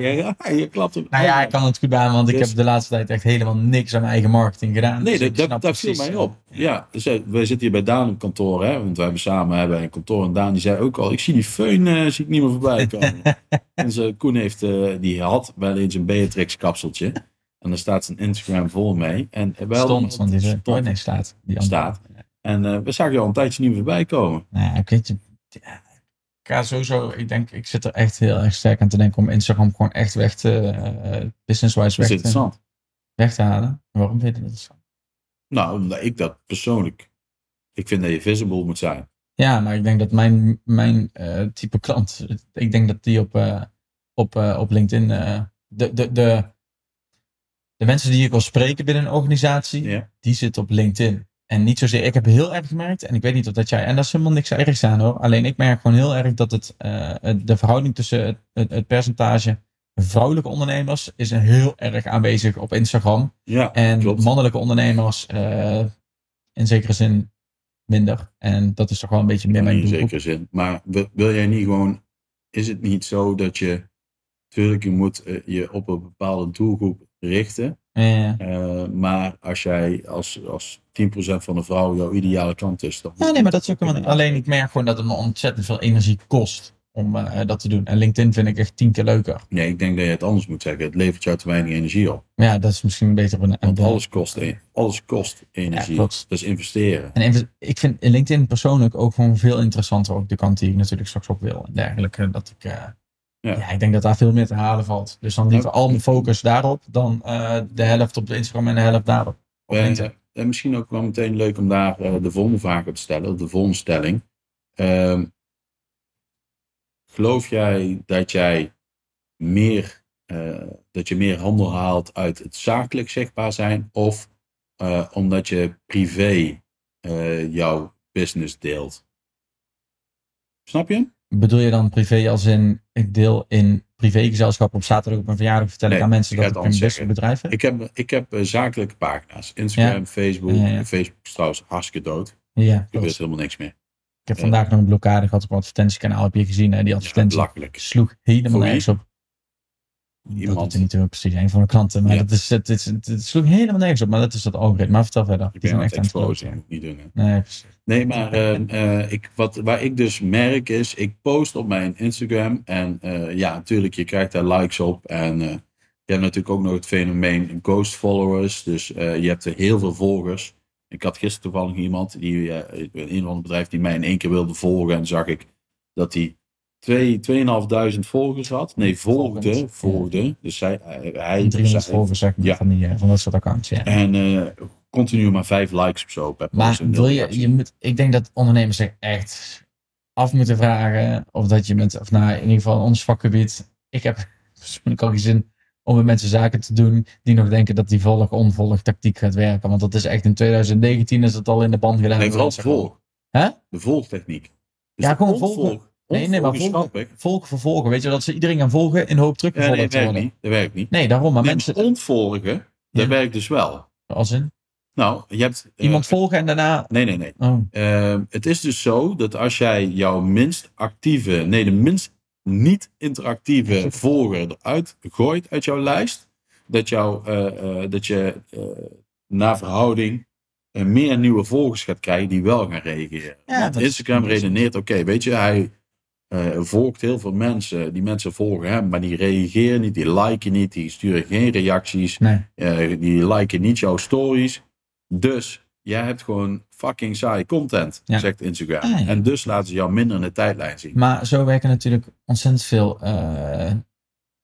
Je klapt hem. Nou ja, ik kan het goed aan, want ik Dus- heb de laatste tijd echt helemaal niks aan mijn eigen marketing gedaan. Nee, Dus dat, dat, viel mij op. Ja, dus eh, wij zitten hier bij Daan op kantoor, hè, want we hebben samen hebben een kantoor. En Daan die zei ook al, ik zie die föhn eh, zie ik niet meer voorbij komen. en zo, Koen heeft, eh, die had wel eens een Beatrix kapseltje. En daar staat zijn Instagram vol mee. En hadden- Stond, want die stond. oh nee, staat. Die. Staat. En we zagen je al een tijdje niet meer voorbij komen. Nou ja, ik weet je. ja, ga sowieso, ik denk, ik zit er echt heel erg sterk aan te denken om Instagram gewoon echt weg te, eh, business-wise weg, te, interessant. weg te halen. Waarom vind je dat zo? Nou, omdat ik dat persoonlijk. Ik vind dat je visible moet zijn. Ja, maar ik denk dat mijn, mijn eh, type klant, ik denk dat die op, eh, op, op LinkedIn, de, de, de, de mensen die ik wil spreken binnen een organisatie, Ja. die zitten op LinkedIn. En niet zozeer, ik heb heel erg gemerkt, en ik weet niet of dat jij, en dat is helemaal niks ergs aan hoor, alleen ik merk gewoon heel erg dat het, eh, de verhouding tussen het, het, het percentage vrouwelijke ondernemers is heel erg aanwezig op Instagram. Ja, En klopt. mannelijke ondernemers eh, in zekere zin minder. En dat is toch wel een beetje meer in mijn een doelgroep. zekere zin. Maar wil, wil jij niet gewoon. Is het niet zo dat je. Tuurlijk, je moet eh, je op een bepaalde doelgroep richten. Ja, eh, maar als jij als, als 10% van de vrouwen jouw ideale klant is. Dan Ja, nee, maar dat is ook niet. Alleen ik merk gewoon dat het me ontzettend veel energie kost om eh, dat te doen. En LinkedIn vind ik echt tien keer leuker. Nee, ik denk dat je het anders moet zeggen. Het levert jou te weinig energie op. Ja, dat is misschien beter. Een, Want een- alles kost, e- alles kost energie. klopt. Dat is investeren. En even, ik vind LinkedIn persoonlijk ook gewoon veel interessanter. Ook de kant die ik natuurlijk straks op wil en dergelijke. Dat ik, eh, ja. ik denk dat daar veel meer te halen valt. Dus dan liever al mijn focus daarop dan eh, de helft op de Instagram en de helft daarop. Op en misschien ook wel meteen leuk om daar eh, de volgende vraag op te stellen. De volgende stelling. Ehm, geloof jij dat jij meer, eh, dat je meer handel haalt uit het zakelijk zichtbaar zijn? Of omdat je privé jouw business deelt? Snap je? Bedoel je dan privé als in, ik deel in privégezelschap op zaterdag op mijn verjaardag vertel ik aan mensen ik dat ik een anders best bedrijf heb? Ik heb, ik heb eh, zakelijke pagina's. Instagram, Facebook. Ja, ja. Facebook is trouwens hartstikke dood. Ja, klopt. gebeurt helemaal niks meer. Ik heb vandaag nog een blokkade gehad op een advertentiekanaal. Heb je gezien? Hè? Die advertentie sloeg helemaal nergens op. Iemand. Dat er niet heel precies een van de klanten. Maar Ja. dat is, het, het, het, het sloeg helemaal nergens op. Maar dat is dat algoritme. Maar vertel verder. Ik Die ben echt aan het niet doen. hè. Nee. Nee, maar eh, eh, ik, wat, waar ik dus merk is, ik post op mijn Instagram en eh, ja, natuurlijk, je krijgt daar likes op en eh, je hebt natuurlijk ook nog het fenomeen ghost followers, dus je hebt er heel veel volgers. Ik had gisteren toevallig iemand, die, een van het bedrijf die mij in één keer wilde volgen en zag ik dat hij twee- 2.500 volgers had. Nee, volgde, Volgend, volgde. Dus zij, hij, hij, 300 zij- volgers zeg maar, Ja. van, die, eh, van dat soort accounts. Ja. en eh, continu maar vijf likes of zo. Per Maar wil je, je moet, ik denk dat ondernemers zich echt af moeten vragen. Of dat je met, of nou in ieder geval ons vakgebied. Ik heb persoonlijk al geen zin om met mensen zaken te doen die nog denken dat die volg-onvolg tactiek gaat werken. Want dat is echt in 2019 is dat al in de band gedaan. Nee, vooral de volg. Hè? De volgtechniek. Dus Ja, gewoon volgen. Nee, nee, maar volgen, volgen vervolgen. Weet je, dat ze iedereen gaan volgen in de hoop Ja, nee, dat te werkt worden. niet. Dat werkt niet. Nee, daarom. Maar Nee, mensen, ontvolgen, dat Ja. werkt dus wel. als in, Nou, je hebt... eh, iemand volgen en daarna... Nee, nee, nee. Oh, Eh, het is dus zo dat als jij jouw minst actieve... Nee, de minst, niet-interactieve volger eruit gooit uit jouw lijst, dat, jou, eh, dat je naar verhouding meer nieuwe volgers gaat krijgen die wel gaan reageren. Ja, Want Instagram redeneert, oké, weet je, hij volgt heel veel mensen, die mensen volgen hem, maar die reageren niet, die liken niet, die sturen geen reacties, Nee. eh, die liken niet jouw stories. Dus jij hebt gewoon fucking saai content, Ja. zegt Instagram. Ah, ja. En dus laten ze jou minder in de tijdlijn zien. Maar zo werken natuurlijk ontzettend veel eh,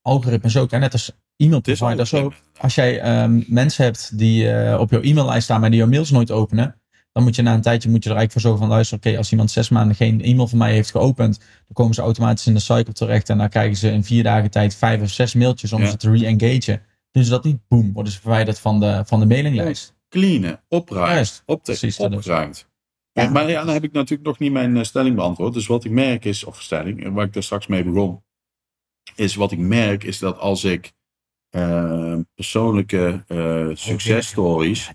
algoritmes ook. En net als e-mail providers ook. Als jij ehm, mensen hebt die eh, op jouw e-maillijst staan, maar die jouw mails nooit openen, dan moet je na een tijdje moet je er eigenlijk voor zorgen van luisteren. Oké, als iemand zes maanden geen e-mail van mij heeft geopend, dan komen ze automatisch in de cycle terecht en dan krijgen ze in vier dagen tijd vijf of zes mailtjes om Ja. ze te re-engagen. Doen ze dat niet, boem, worden ze verwijderd van de, van de mailinglijst. Cleanen, opruimen, Juist, op precies, opgeruimd. Ja. Maar ja, dan heb ik natuurlijk nog niet mijn eh, stelling beantwoord. Dus wat ik merk is, of stelling, waar ik daar straks mee begon, is wat ik merk is dat als ik eh, persoonlijke eh successtories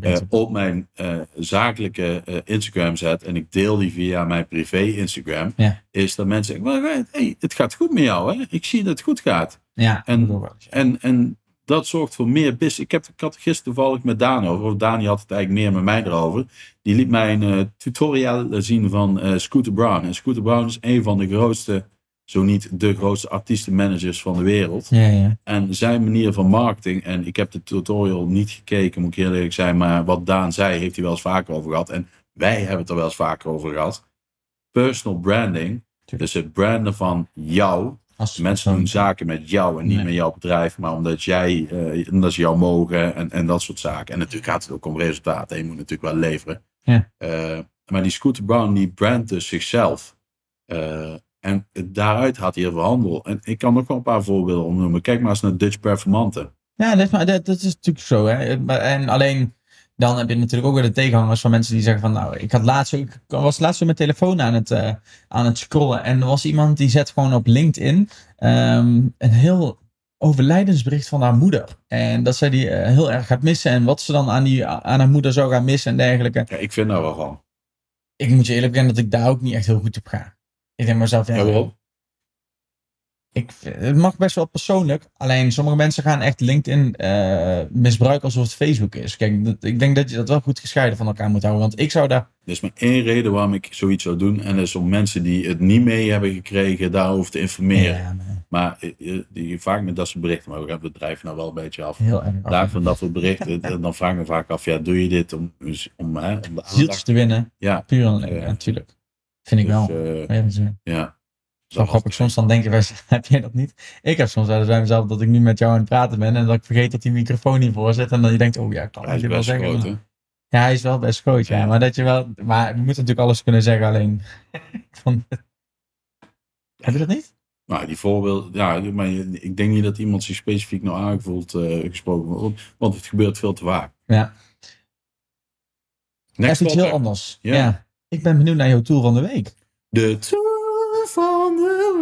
beter. op mijn zakelijke Instagram zet en ik deel die via mijn privé Instagram, Ja. is dat mensen zeggen, "Maar, hey, het gaat goed met jou, hè? ik zie dat het goed gaat. ja, en- dat wel ja. En, en dat zorgt voor meer business. Ik, heb, ik had gisteren toevallig met Daan over, of Dani had het eigenlijk meer met mij erover. Die liet mij een tutorial zien van Scooter Brown. En Scooter Brown is een van de grootste, zo niet de grootste artiestenmanagers van de wereld. ja, ja. En zijn manier van marketing, en ik heb de tutorial niet gekeken, moet ik heel eerlijk zijn, maar wat Daan zei, heeft hij wel eens vaker over gehad. En wij hebben het er wel eens vaker over gehad. Personal branding, dus het branden van jou. Als Mensen doen zaken met jou en niet Nee. met jouw bedrijf, maar omdat jij, eh, omdat ze jou mogen en, en dat soort zaken. En natuurlijk gaat het ook om resultaten. Je moet natuurlijk wel leveren. Ja. Eh, maar die Scooter Brown, die brandt dus zichzelf. Eh, en daaruit had hij heel veel handel. En ik kan nog wel een paar voorbeelden opnoemen. Kijk maar eens naar Dutch Performante. Ja, dat is, maar dat, dat is natuurlijk zo. Hè. En alleen dan heb je natuurlijk ook weer de tegenhangers van mensen die zeggen van nou, ik had laatst, ik was laatst weer mijn telefoon aan het, eh, aan het scrollen en er was iemand die zet gewoon op LinkedIn ehm, een heel overlijdensbericht van haar moeder. En dat zij die eh, heel erg gaat missen en wat ze dan aan, die, aan haar moeder zou gaan missen en dergelijke. Ja, ik vind daar wel van. Ik moet je eerlijk bekennen dat ik daar ook niet echt heel goed op ga. Ik denk maar zelf, ja, waarom? ik, het mag best wel persoonlijk. Alleen sommige mensen gaan echt LinkedIn eh, misbruiken alsof het Facebook is. Kijk, dat- ik denk dat je dat wel goed gescheiden van elkaar moet houden. Want ik zou daar. Er is maar één reden waarom ik zoiets zou doen. En dat is om mensen die het niet mee hebben gekregen, daarover te informeren. Ja, maar Maar eh, eh, die, vaak met dat soort berichten, maar we gaan het bedrijf nou wel een beetje af. heel erg. Daar van dat soort berichten, eh, dan vragen we vaak af, ja, doe je dit om, om, hè, om de aandacht? te winnen. Ja. Puur en. Ja, natuurlijk. Vind ik wel. Dus, eh, Maar ja, dat is, eh, ja. Zo grappig. Soms dan denken wij, heb jij dat niet? Ik heb soms wel eens bij mezelf dat ik nu met jou aan het praten ben. En dat ik vergeet dat die microfoon hiervoor zit. En dan je denkt, oh ja, ik kan Hij je wel zeggen. groot, maar-? Ja, hij is wel best groot, ja. Ja. Maar dat je wel. Maar je moet natuurlijk alles kunnen zeggen. Alleen. vond- Heb je dat niet? Nou, die voorbeeld, ja, maar je- ik denk niet dat iemand zich specifiek nou aangevoeld eh, gesproken wordt, want het gebeurt veel te vaak. Ja. Next Even iets heel anders. Ja. Ja. Ik ben benieuwd naar jouw tool van de week. De tour van de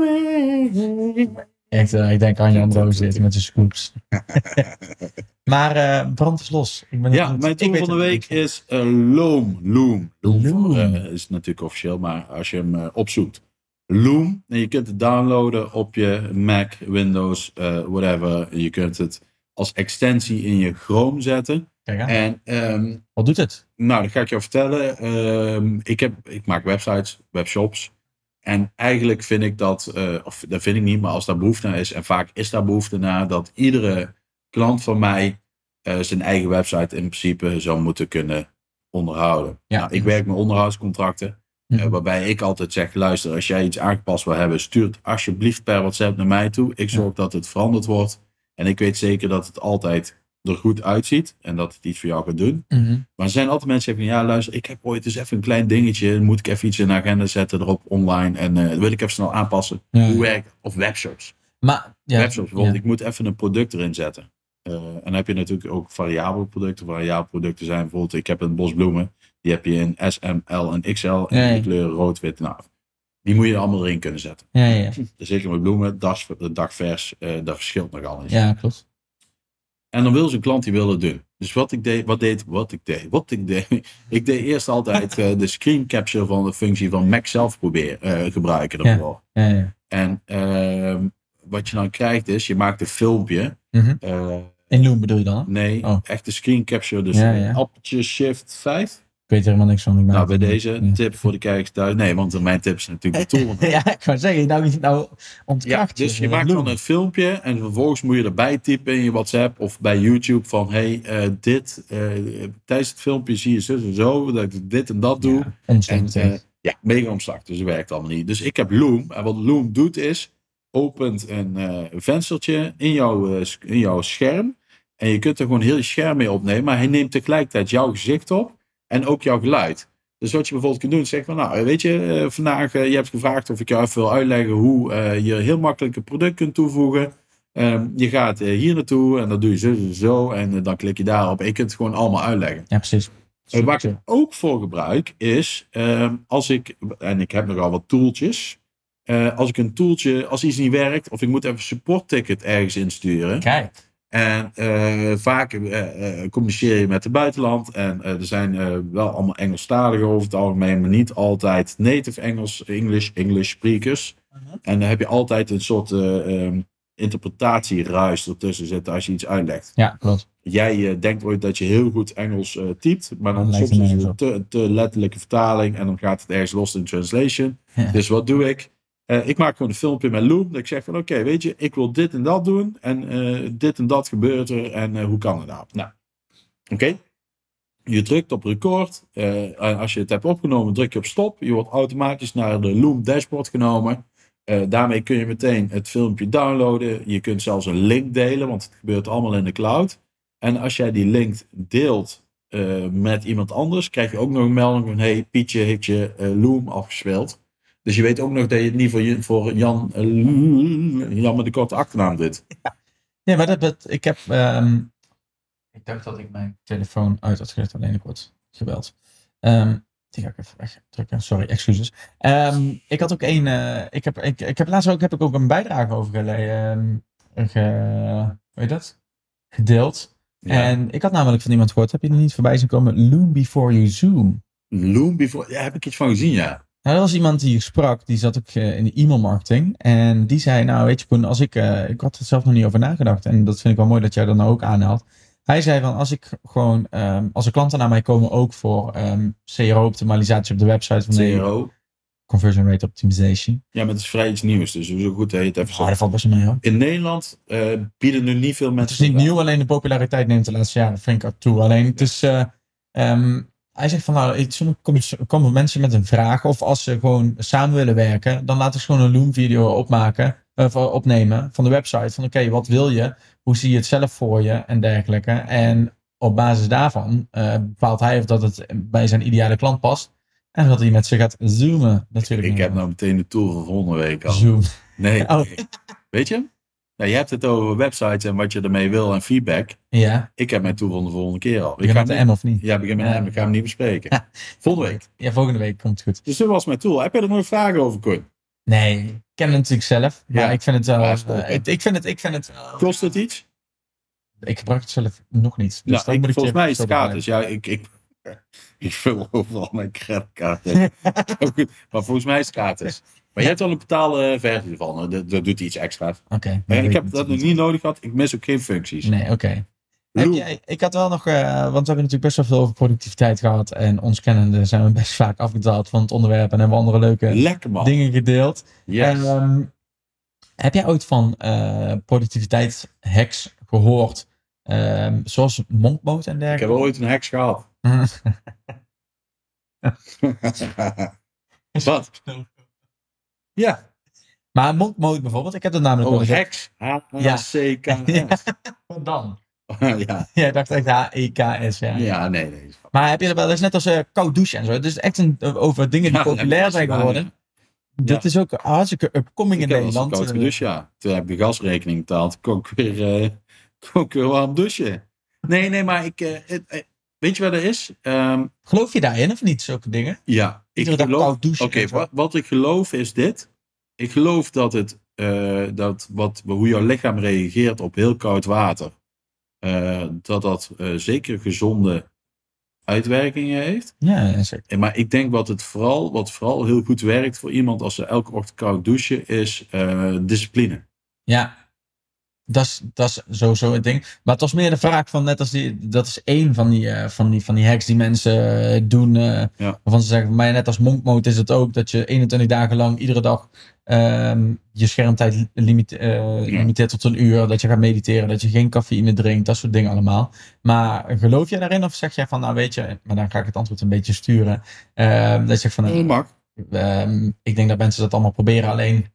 week. Echt, eh, ik denk aan Jan Roos zit met zijn scoops. maar eh brand is los. Ik ben Ja, mijn tool van de week is eh, Loom. Loom. Loom. eh, is natuurlijk officieel, maar als je hem eh, opzoekt. Loom. En je kunt het downloaden op je Mac, Windows, eh, whatever. Je kunt het als extensie in je Chrome zetten. Kijk aan. En ehm, Wat doet het? Nou, dat ga ik jou vertellen. Ehm, ik, heb, ik maak websites, webshops. En eigenlijk vind ik dat, eh, of dat vind ik niet, maar als daar behoefte naar is, en vaak is daar behoefte naar, dat iedere klant van mij eh, zijn eigen website in principe zou moeten kunnen onderhouden. Ja. Nou, ik werk met onderhoudscontracten, eh, Mhm. waarbij ik altijd zeg, luister, als jij iets aangepast wil hebben, stuur het alsjeblieft per WhatsApp naar mij toe. Ik zorg dat het veranderd wordt. En ik weet zeker dat het altijd er goed uitziet en dat het iets voor jou gaat doen. Mhm. Maar er zijn altijd mensen die zeggen, ja luister, ik heb ooit eens even een klein dingetje, moet ik even iets in de agenda zetten erop online en dat wil ik even snel aanpassen. Ja. Hoe werkt? Of webshops. Maar, ja. webshops, bijvoorbeeld, ja. ik moet even een product erin zetten. Eh, en dan heb je natuurlijk ook variabele producten. Variabele producten zijn bijvoorbeeld, ik heb een bos bloemen, die heb je in S, M, L en XL Ja, ja. de kleuren rood, wit. Nou, die moet je er allemaal erin kunnen zetten. Ja, ja. Zeker met bloemen, dag, dagvers, eh dat verschilt nogal eens. ja, klopt. En dan wil zijn klant die wil het doen. Dus wat ik deed, wat deed, wat ik deed, wat ik deed. Ik deed eerst altijd eh, de screen capture van de functie van Mac zelf proberen eh, gebruiken ervoor. Ja, ja. En ehm, wat je dan krijgt is, je maakt een filmpje. Mhm. eh, In Loom bedoel je dan? nee, Oh. echt de screen capture. Dus appeltje shift 5. Ik weet er helemaal niks van. Nou, bij het deze Ja. tip voor de kijkers thuis. Nee, want mijn tip is natuurlijk de tool. Ja, ik wou zeggen, nou, nou Ja, ontkracht dus je eh, maakt dan een filmpje en vervolgens moet je erbij typen in je WhatsApp of bij YouTube van hey, eh, dit, eh, tijdens het filmpje zie je zo en zo, dat ik dit en dat doe. Ja, En ja, mega omslag, dus dat werkt allemaal niet. Dus ik heb Loom en wat Loom doet is, opent een venstertje in jouw, in jouw scherm en je kunt er gewoon heel je scherm mee opnemen, maar hij neemt tegelijkertijd jouw gezicht op en ook jouw geluid. Dus wat je bijvoorbeeld kunt doen, zeggen van, nou, weet je, eh, vandaag, eh, je hebt gevraagd of ik jou even wil uitleggen hoe eh, je heel makkelijk een product kunt toevoegen. Ehm, je gaat hier naartoe en dan doe je zo en zo en dan klik je daarop en je kunt het gewoon allemaal uitleggen. ja, precies. Waar ik het ook voor gebruik is, ehm, als ik, en ik heb nogal wat tooltjes, eh, als ik een tooltje, als iets niet werkt, of ik moet even een support ticket ergens insturen, Kijk. En eh, vaak eh, eh, communiceer je met het buitenland. En er zijn wel allemaal Engelstaligen over het algemeen, maar niet altijd native Engels, English, English speakers. Mhm. En dan heb je altijd een soort ehm, interpretatieruis ertussen zitten als je iets uitlegt. Ja, klopt. Jij denkt ooit dat je heel goed Engels typt, maar dan soms is het een te, te letterlijke vertaling en dan gaat het ergens los in translation. Ja. Dus wat doe ik? Eh, ik maak gewoon een filmpje met Loom. Dat ik zeg van oké, weet je, ik wil dit en dat doen. En eh, dit en dat gebeurt er. En eh, hoe kan het nou? Nou, oké. Je drukt op record. als je het hebt opgenomen, druk je op stop. Je wordt automatisch naar de Loom dashboard genomen. Daarmee kun je meteen het filmpje downloaden. Je kunt zelfs een link delen, want het gebeurt allemaal in de cloud. En als jij die link deelt met iemand anders, krijg je ook nog een melding van: hey, Pietje heeft je Loom afgespeeld. Dus je weet ook nog dat je het niet voor, voor Jan, eh, Jan met de korte achternaam doet. Ja, maar dat, dat ik heb. ehm, ik dacht dat ik mijn telefoon uit had gezet, alleen ik word gebeld. Ehm, die ga ik even wegdrukken. Sorry, excuses. Ehm, ik had ook één. eh, ik, heb, ik, ik heb laatst ook, heb ik ook een bijdrage over ge, hoe heet dat? gedeeld. En ik had namelijk van iemand gehoord, heb je er niet voorbij zien komen? Loom before you zoom. Loom before, ja, heb ik iets van gezien, ja. Nou, dat was iemand die ik sprak, die zat ook eh, in de e-mail marketing. En die zei, nou weet je Koen, als ik, eh, ik had er zelf nog niet over nagedacht. En dat vind ik wel mooi dat jij dat nou ook aanhaalt. Hij zei van, als ik gewoon, ehm, als er klanten naar mij komen ook voor ehm CRO-optimalisatie op de website van de CRO. Conversion Rate Optimization. Ja, maar het is vrij iets nieuws, dus het ook goed het even Oh, zegt. dat valt best mee hoor. In Nederland eh, bieden nu niet veel Het mensen. is niet nieuw, alleen de populariteit neemt de laatste jaren flink toe. Alleen het is, eh, ehm, hij zegt van nou, soms komen, mensen met een vraag of als ze gewoon samen willen werken, dan laten ze gewoon een Loom video opmaken, of eh, opnemen van de website. Van oké, wat wil je? Hoe zie je het zelf voor je? En dergelijke. En op basis daarvan eh, bepaalt hij of dat het bij zijn ideale klant past. En dat hij met ze gaat zoomen natuurlijk. Ik heb nou meteen de tool van volgende week al. Zoom. Nee. Oh. nee. Weet je? Nou, je hebt het over websites en wat je ermee wil en feedback. Ja, Ik heb mijn tool van de volgende keer al. Ik ga hem M of niet? Ja, begin met Ja. hem. Ik ga hem niet bespreken. Ja. Volgende week. Ja, volgende week komt het goed. Dus dit was mijn tool. Heb je er nog vragen over, Koen? Nee, ik ken het natuurlijk zelf. Maar Ja. ik vind het wel. Ja, eh, ik, ik vind het. Ik, vind het Kost het iets? ik gebruik het zelf nog niet. Dus nou, dat ik, moet ik volgens mij is het gratis. Ja, ik, ik, ik vul overal mijn creditcard in. maar volgens mij is het gratis. Maar je hebt wel een betaalde versie ervan. Dat, dat doet iets extra's. Oké. En ik heb dat nog niet nodig gehad. Ik mis ook geen functies. Nee, oké. Heb Loom. jij- Ik had wel nog, eh, want we hebben natuurlijk best wel veel over productiviteit gehad. En ons kennende zijn we best vaak afgedaald van het onderwerp. En hebben we andere leuke Lekker dingen gedeeld. Yes. Ehm, heb jij ooit van eh productiviteitshacks gehoord? Ehm, zoals monk mode en ik heb dergelijke? ooit een heks gehad. Wat? Ja. Maar monk mode bijvoorbeeld, ik heb dat namelijk Oh, eens- heks. H-A-C-K-S. Ja. Wat dan? Ja. Jij dacht echt H-E-K-S, ja. Ja, nee, nee. is Maar heb je er wel eens net als eh, koud douchen en zo? Het is echt een, over dingen die dat populair ik zijn geworden. Dit is ook hartstikke upcoming in Ik Nederland. koud Eh, gedoucht, ja. Toen heb ik de gasrekening betaald. Kon ik weer, eh, kon ik weer warm douchen. Nee, nee, maar ik... weet je wat er is? Ehm, Geloof je daarin of niet, zulke dingen? ja, ik Iedere dag geloof... koud douchen. Oké, wat, wat ik geloof is dit. Ik geloof dat het... eh, dat wat, hoe jouw lichaam reageert op heel koud water... eh, dat dat eh, zeker gezonde uitwerkingen heeft. Ja, zeker. Maar ik denk wat het vooral, wat vooral heel goed werkt voor iemand als ze elke ochtend koud douchen, is discipline. Ja, dat is, sowieso het ding. Maar het was meer de vraag van, net als die, dat is één van die, eh, van die, van die hacks die mensen eh, doen. Ja. Waarvan ze zeggen, maar net als monk mode is het ook dat je 21 dagen lang iedere dag ehm, je schermtijd limite, limiteert tot een uur. Dat je gaat mediteren, dat je geen cafeïne drinkt, dat soort dingen allemaal. Maar geloof jij daarin of zeg jij van, nou weet je, maar dan ga ik het antwoord een beetje sturen. Ehm, dat je zegt van, ehm, ik denk dat mensen dat allemaal proberen, alleen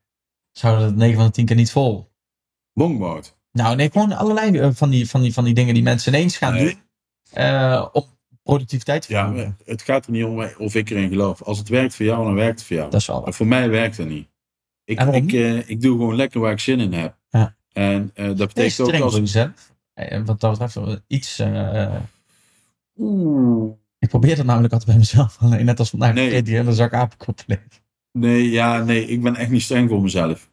zouden het 9 van de 10 keer niet vol. Mode. Nou, nee, gewoon allerlei eh, van die, van die, van die dingen die mensen ineens gaan Nee. doen. eh, om productiviteit te Ja, verhogen. maar het gaat er niet om of ik erin geloof. Als het werkt voor jou, dan werkt het voor jou. Dat is wel Maar voor mij werkt het niet. Ik, ik, eh, ik doe gewoon lekker waar ik zin in heb. Ja. En eh, dat betekent ook als... Eh, Wat dat betreft iets... eh, Oeh. ik probeer dat namelijk altijd bij mezelf. Alleen net als vandaag, Nee. die hele zak apenkoppen. Nee, ja, nee, ik ben echt niet streng voor mezelf.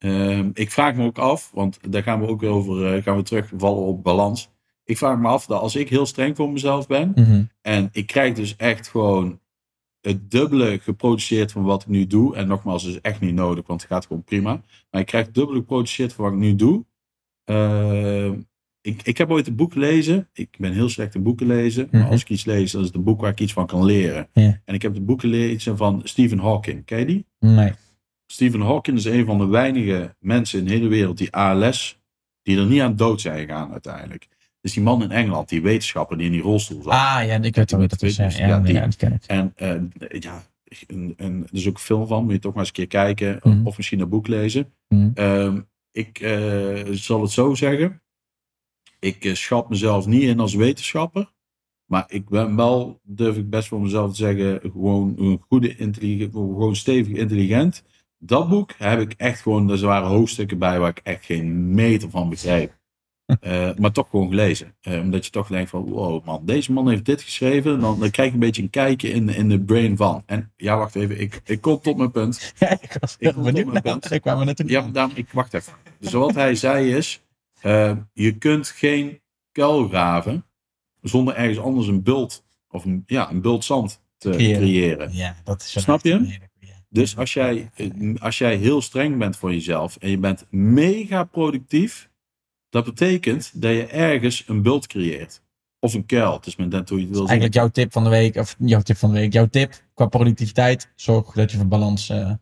Ehm, ik vraag me ook af, want daar gaan we ook weer over, eh, gaan we terugvallen op balans. Ik vraag me af dat als ik heel streng voor mezelf ben Mhm. en ik krijg dus echt gewoon het dubbele geproduceerd van wat ik nu doe. En nogmaals, het is echt niet nodig, want het gaat gewoon prima. Maar ik krijg het dubbele geproduceerd van wat ik nu doe. Ehm, ik, ik heb ooit een boek gelezen. Ik ben heel slecht in boeken lezen. Maar Mhm. als ik iets lees, dan is het een boek waar ik iets van kan leren. En ik heb het boek gelezen van Stephen Hawking. Ken je die? Nee. Stephen Hawking is een van de weinige mensen in de hele wereld die ALS, die er niet aan dood zijn gegaan uiteindelijk. Dus die man in Engeland, die wetenschapper die in die rolstoel zat. Ah, ja, ik weet wel wie dat is. Ja, Ja, die. ja, die ken ik. En eh, ja, een, een, er is ook een film van, moet je toch maar eens een keer kijken. Mhm. Of misschien een boek lezen. Mhm. Ehm, ik eh, zal het zo zeggen. Ik eh, schat mezelf niet in als wetenschapper. Maar ik ben wel, durf ik best voor mezelf te zeggen, gewoon een goede intelligent, gewoon stevig intelligent. Dat boek heb ik echt gewoon, er waren hoofdstukken bij waar ik echt geen meter van begreep. Eh, maar toch gewoon gelezen. Eh, omdat je toch denkt van, wow man, deze man heeft dit geschreven. Dan, dan krijg je een beetje een kijkje in, in de brain van. En ja, wacht even, ik, ik kom tot mijn punt. Ja, ik was Ik kom benieuwd op mijn punt. Ik kwam er net. Ja, daarom, ik wacht even. Dus wat hij zei is, eh, je kunt geen kuil graven zonder ergens anders een bult, of een, ja, een bult zand te Creëren. creëren. Ja, dat is Snap je Dus als jij, eh, als jij heel streng bent voor jezelf en je bent mega productief, dat betekent dat je ergens een bult creëert. Of een kuil. Het is net hoe je het wil zien. Eigenlijk jouw tip van de week, of jouw tip van de week, jouw tip qua productiviteit, zorg dat je voor balans. eh,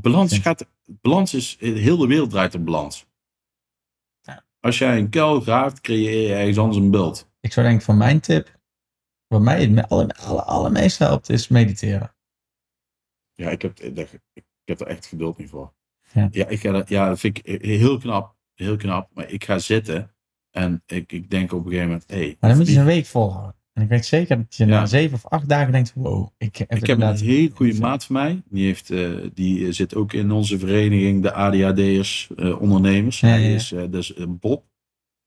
Balans, gaat, balans is, heel de wereld draait op balans. Ja. Als jij een kuil graaft, creëer je ergens anders een bult. ik zou denken van mijn tip, wat mij het me- alle, alle, allermeest helpt, is mediteren. Ja, ik heb, ik, ik heb er echt geduld niet voor. Ja. Ja, ik ga ja, dat vind ik heel knap. Heel knap. Maar ik ga zitten en ik, ik denk op een gegeven moment, hé, Maar dan moet je een week volhouden. En ik weet zeker dat je Ja. na zeven of acht dagen denkt, wow, ik heb, ik heb een hele goede maat van mij. Die, heeft, eh, die eh, zit ook in onze vereniging, de ADHD'ers, eh, ondernemers. Ja, Hij is eh, dus Bob.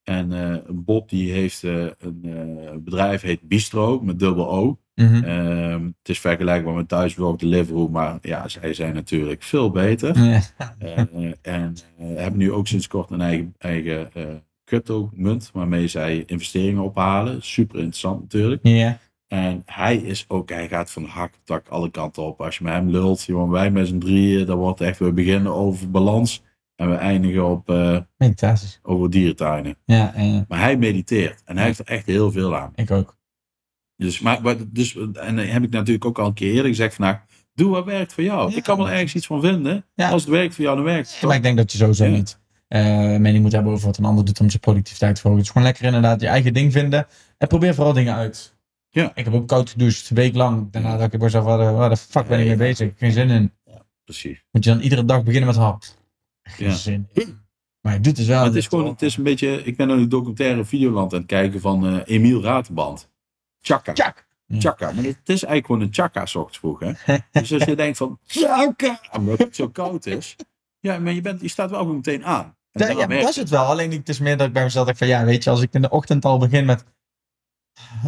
En Bob die heeft een bedrijf, heet Bistro, met dubbel O. Mhm. Ehm, het is vergelijkbaar met Thuisbezorgd Deliveroo, maar ja, zij zijn natuurlijk veel beter. Ja. Eh, en eh, hebben nu ook sinds kort een eigen, eigen eh, crypto-munt waarmee zij investeringen ophalen. Super interessant natuurlijk. ja. En hij is ook, hij gaat van hak op tak alle kanten op. Als je met hem lult, jongen, wij met z'n drieën, dan wordt echt, we beginnen over balans en we eindigen op Meditaties. over dierentuinen. Ja, ja, Maar hij mediteert en hij heeft er echt heel veel aan. ik ook. Dus, maar, dus, en dan heb ik natuurlijk ook al een keer eerder gezegd vandaag, doe wat werkt voor jou. Ja. ik kan wel ergens iets van vinden. Ja. Als het werkt voor jou, dan werkt het. Ja, maar ik denk dat je sowieso niet eh mening moet hebben over wat een ander doet om zijn productiviteit te verhogen. Het is gewoon lekker inderdaad je eigen ding vinden. En probeer vooral dingen uit. Ja. Ik heb ook koud gedoucht, een week lang. Daarna dacht ik bij mezelf, waar de, waar de fuck ben ik mee bezig? Geen zin in. Precies. Moet je dan iedere dag beginnen met hap? Geen Ja. zin in. Maar je doet het wel. Maar het is gewoon, het is een beetje, ik ben nu een documentaire Videoland aan het kijken van eh Emiel Raterband. Chaka. Chaka. Maar het is eigenlijk gewoon een chaka, s ochtends vroeg. Hè? dus als je denkt van, chaka, omdat het zo koud is. Ja, maar je, bent, je staat wel gewoon meteen aan. En Ja, dat is het wel. Alleen het is meer dat ik bij mezelf denk van ja, weet je, als ik in de ochtend al begin met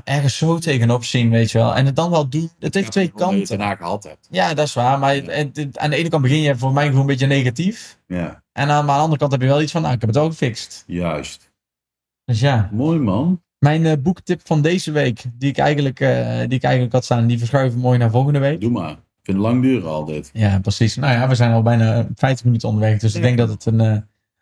ergens zo tegenop zien, weet je wel. En het dan wel doen. Het heeft twee Omdat je het kanten. daarna gehad hebt. Ja, dat is waar. Maar het- het- het- aan de ene kant begin je voor mij gewoon een beetje negatief. Ja, En aan, maar aan de andere kant heb je wel iets van, nou, ik heb het al gefixt. juist. Dus ja, Mooi man. Mijn eh, boektip van deze week, die ik, eigenlijk, eh, die ik eigenlijk had staan, die verschuiven mooi naar volgende week. Doe maar. Ik vind het lang duren al dit. Ja, precies. Nou ja, we zijn al bijna 50 minuten onderweg. Dus ik denk dat het een eh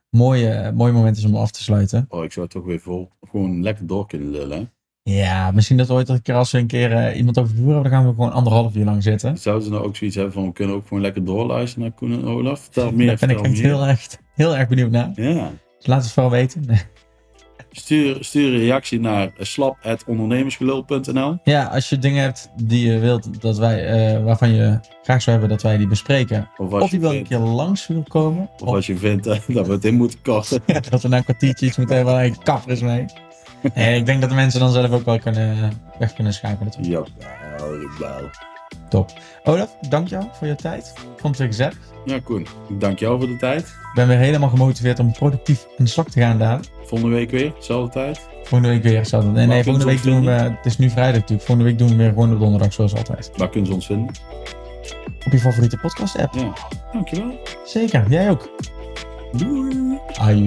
mooie, mooi moment is om af te sluiten. Oh, ik zou toch weer vol, gewoon lekker door kunnen lullen. hè. Ja, misschien dat we ooit een keer als we een keer iemand over de hebben, dan gaan we gewoon anderhalf uur lang zitten. Zouden ze nou ook zoiets hebben van, we kunnen ook gewoon lekker doorluisteren naar Koen en Olaf? Vertel meer, Daar ben ik echt heel erg, heel erg benieuwd naar. Ja. Dus laat het vooral weten. Stuur, stuur een reactie naar slap.ondernemersgelul.nl Ja, als je dingen hebt die je wilt dat wij, eh, waarvan je graag zou hebben dat wij die bespreken. Of als, Of je wel een keer langs wil komen. of als je vindt eh, dat we het in moeten korten. dat we na een kwartiertje iets moeten hebben waar ik kapper is mee. En ik denk dat de mensen dan zelf ook wel kunnen, weg kunnen schakelen. Jawel, jawel. Top. Olaf, dank jou voor je tijd. Vond het gezellig. Ja, Koen. Dank jou voor de tijd. Ik ben weer helemaal gemotiveerd om productief aan de slag te gaan daar. Volgende week weer, dezelfde tijd. Volgende week weer hetzelfde. Nee, nee volgende week doen we... Het is nu vrijdag natuurlijk. Volgende week doen we weer gewoon op donderdag zoals altijd. Waar kunnen ze ons vinden? Op je favoriete podcast app. Ja. Dankjewel. Zeker, jij ook. Doei. Aju.